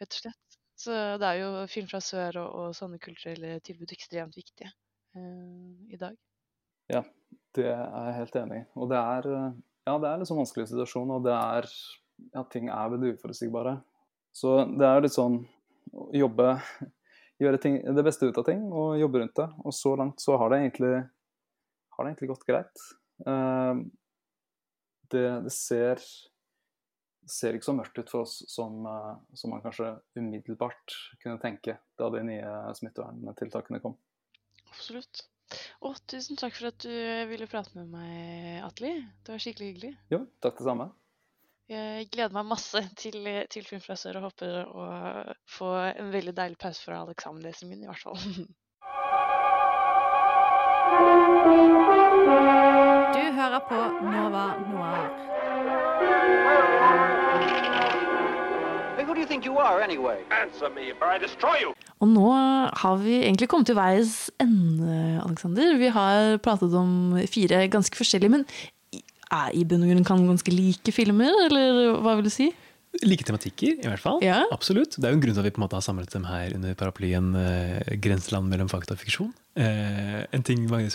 rett og slett. Så det er jo Film fra sør og, og sånne kulturelle tilbud ekstremt viktige eh, i dag. Ja, det er jeg helt enig i. Og det er, eh, ja, det er en sånn vanskelig situasjon, og det er, ja, ting er veldig uforutsigbare. Så det er litt sånn å jobbe Gjøre ting, det beste ut av ting og jobbe rundt det. Og så langt så har det egentlig, har det egentlig gått greit. Eh, det, det ser ser ikke så mørkt ut for oss som, eh, som man kanskje umiddelbart kunne tenke da de nye smitteverntiltakene kom. Absolutt. Å, tusen takk for at du ville prate med meg, Atli. Det var skikkelig hyggelig. Jo, takk det samme. Jeg gleder meg masse til, til Film fra sør og håper å få en veldig deilig pause fra all eksamenlesingen min, i hvert fall. Du hører på Nova Noir. Who do you think you are, anyway? Answer me, or I destroy you! Og nå har vi egentlig kommet til veis ende, Alexander. Vi har pratet om fire ganske forskjellige, men er i bunn og grunn kan ganske like filmer, eller hva vil du si? Like tematikker, i hvert fall. Ja. Absolutt. Det er jo en grunn til at vi på en måte har samlet dem her under paraplyen eh, 'Grenseland mellom fakta og fiksjon'. Eh, en ting mange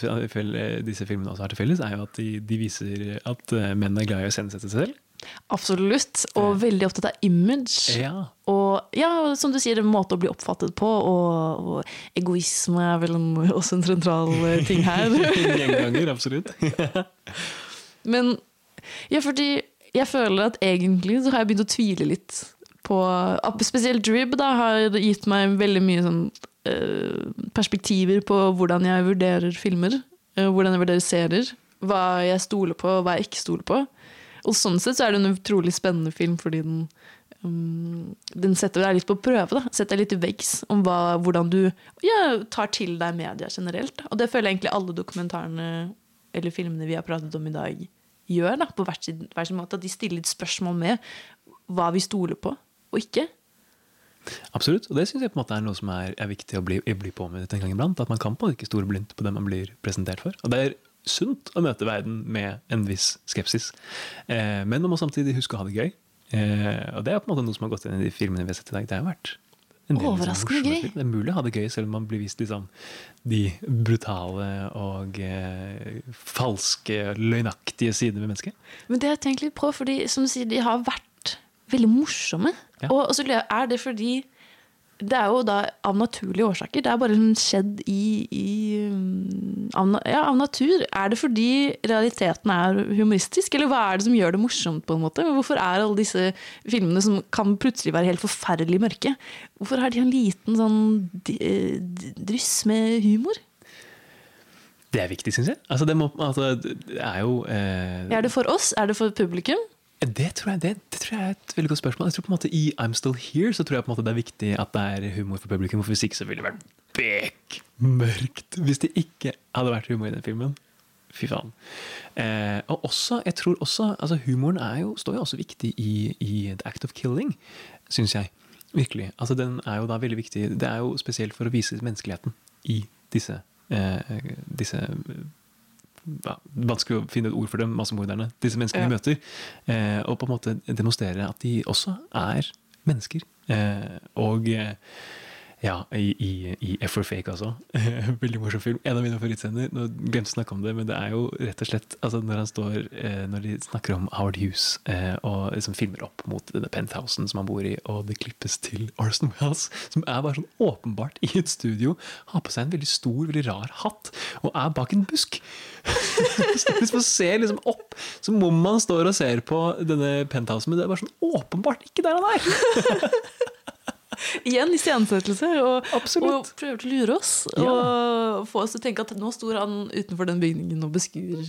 disse filmene også har til felles, er jo at de, de viser at eh, menn er glad i å iscenesette seg selv. Absolutt, og veldig opptatt av image. Ja. Og ja, som du sier, en måte å bli oppfattet på, og, og egoisme er vel en, også en sentral eh, ting her. Gjenganger, absolutt. Men ja, fordi jeg føler at egentlig så har jeg begynt å tvile litt på Spesielt Drib da, har gitt meg veldig mye sånn eh, perspektiver på hvordan jeg vurderer filmer. eh, hvordan jeg vurderer serier. Hva jeg stoler på, og hva jeg ikke stoler på. Og sånn sett så er det en utrolig spennende film, fordi den um, den setter deg litt på prøve. da, Setter deg litt i veggs om hva, hvordan du ja, tar til deg media generelt. Og det føler jeg egentlig alle dokumentarene eller filmene vi har pratet om i dag, gjør. da, På hver sin, hver sin måte. At de stiller litt spørsmål med hva vi stoler på og ikke. Absolutt. Og det syns jeg på en måte er noe som er, er viktig å bli, bli påminnet en gang iblant. At man kan på en ikke stole blindt på det man blir presentert for. Og det er sunt å møte verden med en viss skepsis. Eh, men man må samtidig huske å ha det gøy. Eh, og det er på en måte noe som har gått inn i de filmene vi har sett i dag. Det har vært Overraskende gøy. Det er mulig å ha det gøy selv om man blir vist liksom de brutale og eh, falske, løgnaktige sidene ved mennesket. Men det har jeg tenkt litt på, fordi som du sier, de har vært veldig morsomme. Ja. Og, og så er det fordi Det er jo da av naturlige årsaker. Det er bare skjedd i, i um, av, ja, av natur. Er det fordi realiteten er humoristisk, eller hva er det som gjør det morsomt? på en måte? Hvorfor er alle disse filmene som kan plutselig være helt forferdelig mørke, hvorfor har de en liten sånn dryss med humor? Det er viktig, syns jeg. Altså, det, må, altså, det er jo eh, Er det for oss? Er det for publikum? Det tror, jeg, det, det tror jeg er et veldig godt spørsmål. Jeg tror på en måte I I'm Still Here så tror jeg på en måte det er viktig at det er humor for publikum. For hvis ikke så ville det vært bekmørkt hvis det ikke hadde vært humor i den filmen. Fy faen. Eh, og også, jeg tror også altså Humoren jo, står jo også viktig i, i The Act of Killing, syns jeg. Virkelig. Altså Den er jo da veldig viktig. Det er jo spesielt for å vise menneskeligheten i disse, eh, disse ja, Vanskelig å finne et ord for dem, massemorderne. Disse menneskene Ja. vi møter. Eh, og på en måte demonstrere at de også er mennesker. Eh, og eh, ja, i, i, i F for Fake altså. Veldig morsom film. En av mine favorittscener. Nå glemte å snakke om det, men det er jo rett og slett altså når står eh, Når de snakker om Howard Hughes eh, og liksom filmer opp mot denne penthousen som han bor i, og det klippes til Orson Wells, som er bare sånn åpenbart i et studio, har på seg en veldig stor, veldig rar hatt, og er bak en busk. hvis man ser liksom opp, så må man stå og ser på denne penthousen, men det er bare sånn åpenbart ikke der han er! Igjen iscenesettelse, og, og prøver til å lure oss. Ja. Og få oss til å tenke at nå står han utenfor den bygningen og beskuer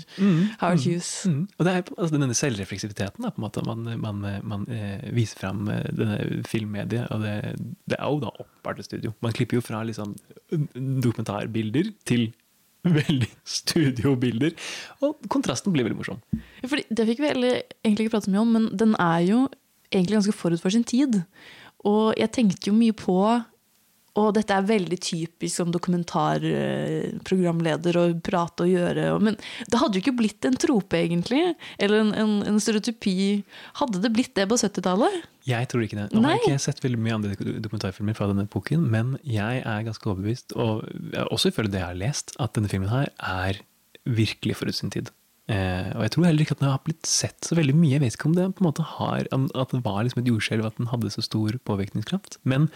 Howard Hughes. Mm. Og det er altså, denne selvrefleksiviteten da, på en måte man, man, man eh, viser fram eh, denne filmmediet. Og det, det er jo da oppbart et studio. Man klipper jo fra liksom, dokumentarbilder til veldig studiobilder. Og kontrasten blir veldig morsom. Fordi, det fikk vi egentlig ikke prate så mye om, men den er jo egentlig ganske forut for sin tid. Og jeg tenkte jo mye på og dette er veldig typisk som dokumentarprogramleder å prate og gjøre. Men det hadde jo ikke blitt en trope, egentlig. Eller en, en, en stereotypi. Hadde det blitt det på 70-tallet? Jeg tror ikke det. Nå har jeg ikke sett veldig mye andre dokumentarfilmer fra denne epoken, men jeg er ganske overbevist, og også ifølge det jeg har lest, at denne filmen her er virkelig forut sin tid. Eh, og jeg tror heller ikke at den har blitt sett så veldig mye. Jeg vet ikke om det på en måte har, at det var liksom et jordskjelv, at den hadde så stor påvirkningskraft. Men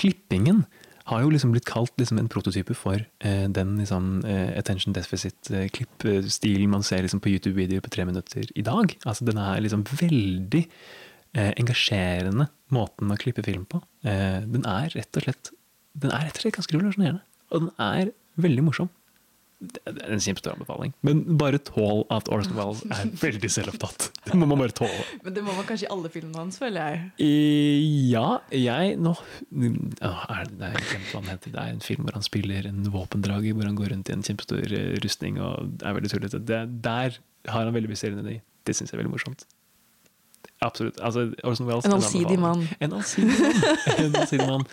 klippingen har jo liksom blitt kalt liksom en prototype for eh, den liksom, eh, attention deficit-klippstilen man ser liksom på YouTube-videoer på tre minutter i dag. Altså Den er liksom veldig eh, engasjerende måten å klippe film på. Eh, den er rett og slett Den er rett og slett ganske revolusjonerende. Og den er veldig morsom. Det er en kjempestor anbefaling. Men bare tål at Orson Wells er veldig selvopptatt. Det må man bare tåle. Men det må man kanskje i alle filmene hans, føler jeg. I, Ja, jeg nå er det, det, er, hva han heter. det er en film hvor han spiller en våpendrager, hvor han går rundt i en kjempestor eh, rustning og er veldig tullete. Der har han veldig mye energi. Det syns jeg er veldig morsomt. Absolutt. Altså, Orson Welles, En allsidig mann. En allsidig mann. En allsidig mann.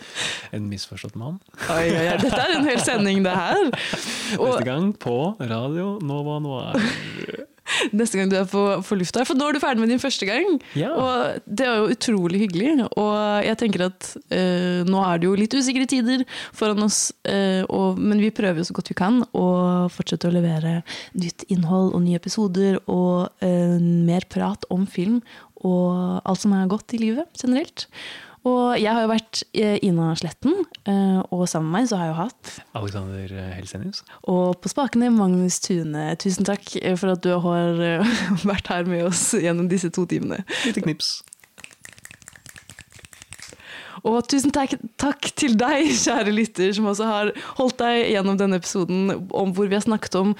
En misforstått mann. Oi, oi, oi, dette er en hel sending, det her. Neste gang på Radio Nova Noir. Neste gang du er på, på lufta. For nå er du ferdig med din første gang. Og det er jo utrolig hyggelig. Og jeg tenker at eh, nå er det jo litt usikre tider foran oss, eh, og, men vi prøver jo så godt vi kan å fortsette å levere nytt innhold og nye episoder og eh, mer prat om film og alt som er godt i livet generelt. Og jeg har jo vært eh, Ina Sletten, eh, og sammen med meg så har jeg jo hatt Alexander eh, Helsenius. og på spakene, Magnus Tune. Tusen takk for at du har vært her med oss gjennom disse to timene. Lite knips. Og tusen takk, takk til deg, kjære lytter, som også har holdt deg gjennom denne episoden om hvor vi har snakket om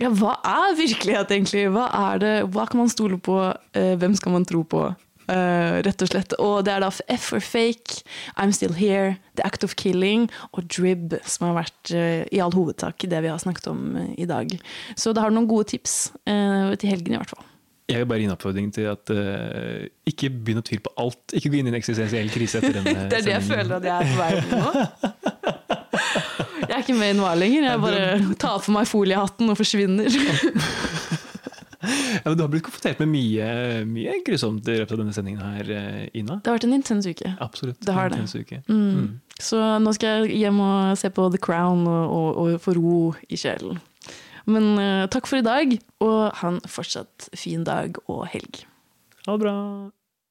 ja, hva er virkelighet egentlig? Hva er det? Hva kan man stole på? Eh, hvem skal man tro på? Uh, rett og slett. Og det er da F for Fake, I'm Still Here, The Act of Killing og Drib som har vært uh, i all hovedsak det vi har snakket om uh, i dag. Så da har du noen gode tips til helgen i hvert fall. Jeg vil bare gi en oppfordring til at ikke begynn å tvile på alt. Ikke gå inn i en eksistensiell krise etter denne Det er det jeg føler at jeg er på vei nå. Jeg er ikke med i noe lenger. Jeg bare tar på meg foliehatten og forsvinner. Ja, men du har blitt konfrontert med mye, mye grusomt i løpet av denne sendingen her, eh, Ina. Det har vært en intens uke. Absolutt. Det har det. Uke. Mm. Så nå skal jeg hjem og se på The Crown og, og, og få ro i sjelen. Men uh, takk for i dag, og ha en fortsatt fin dag og helg. Ha det bra.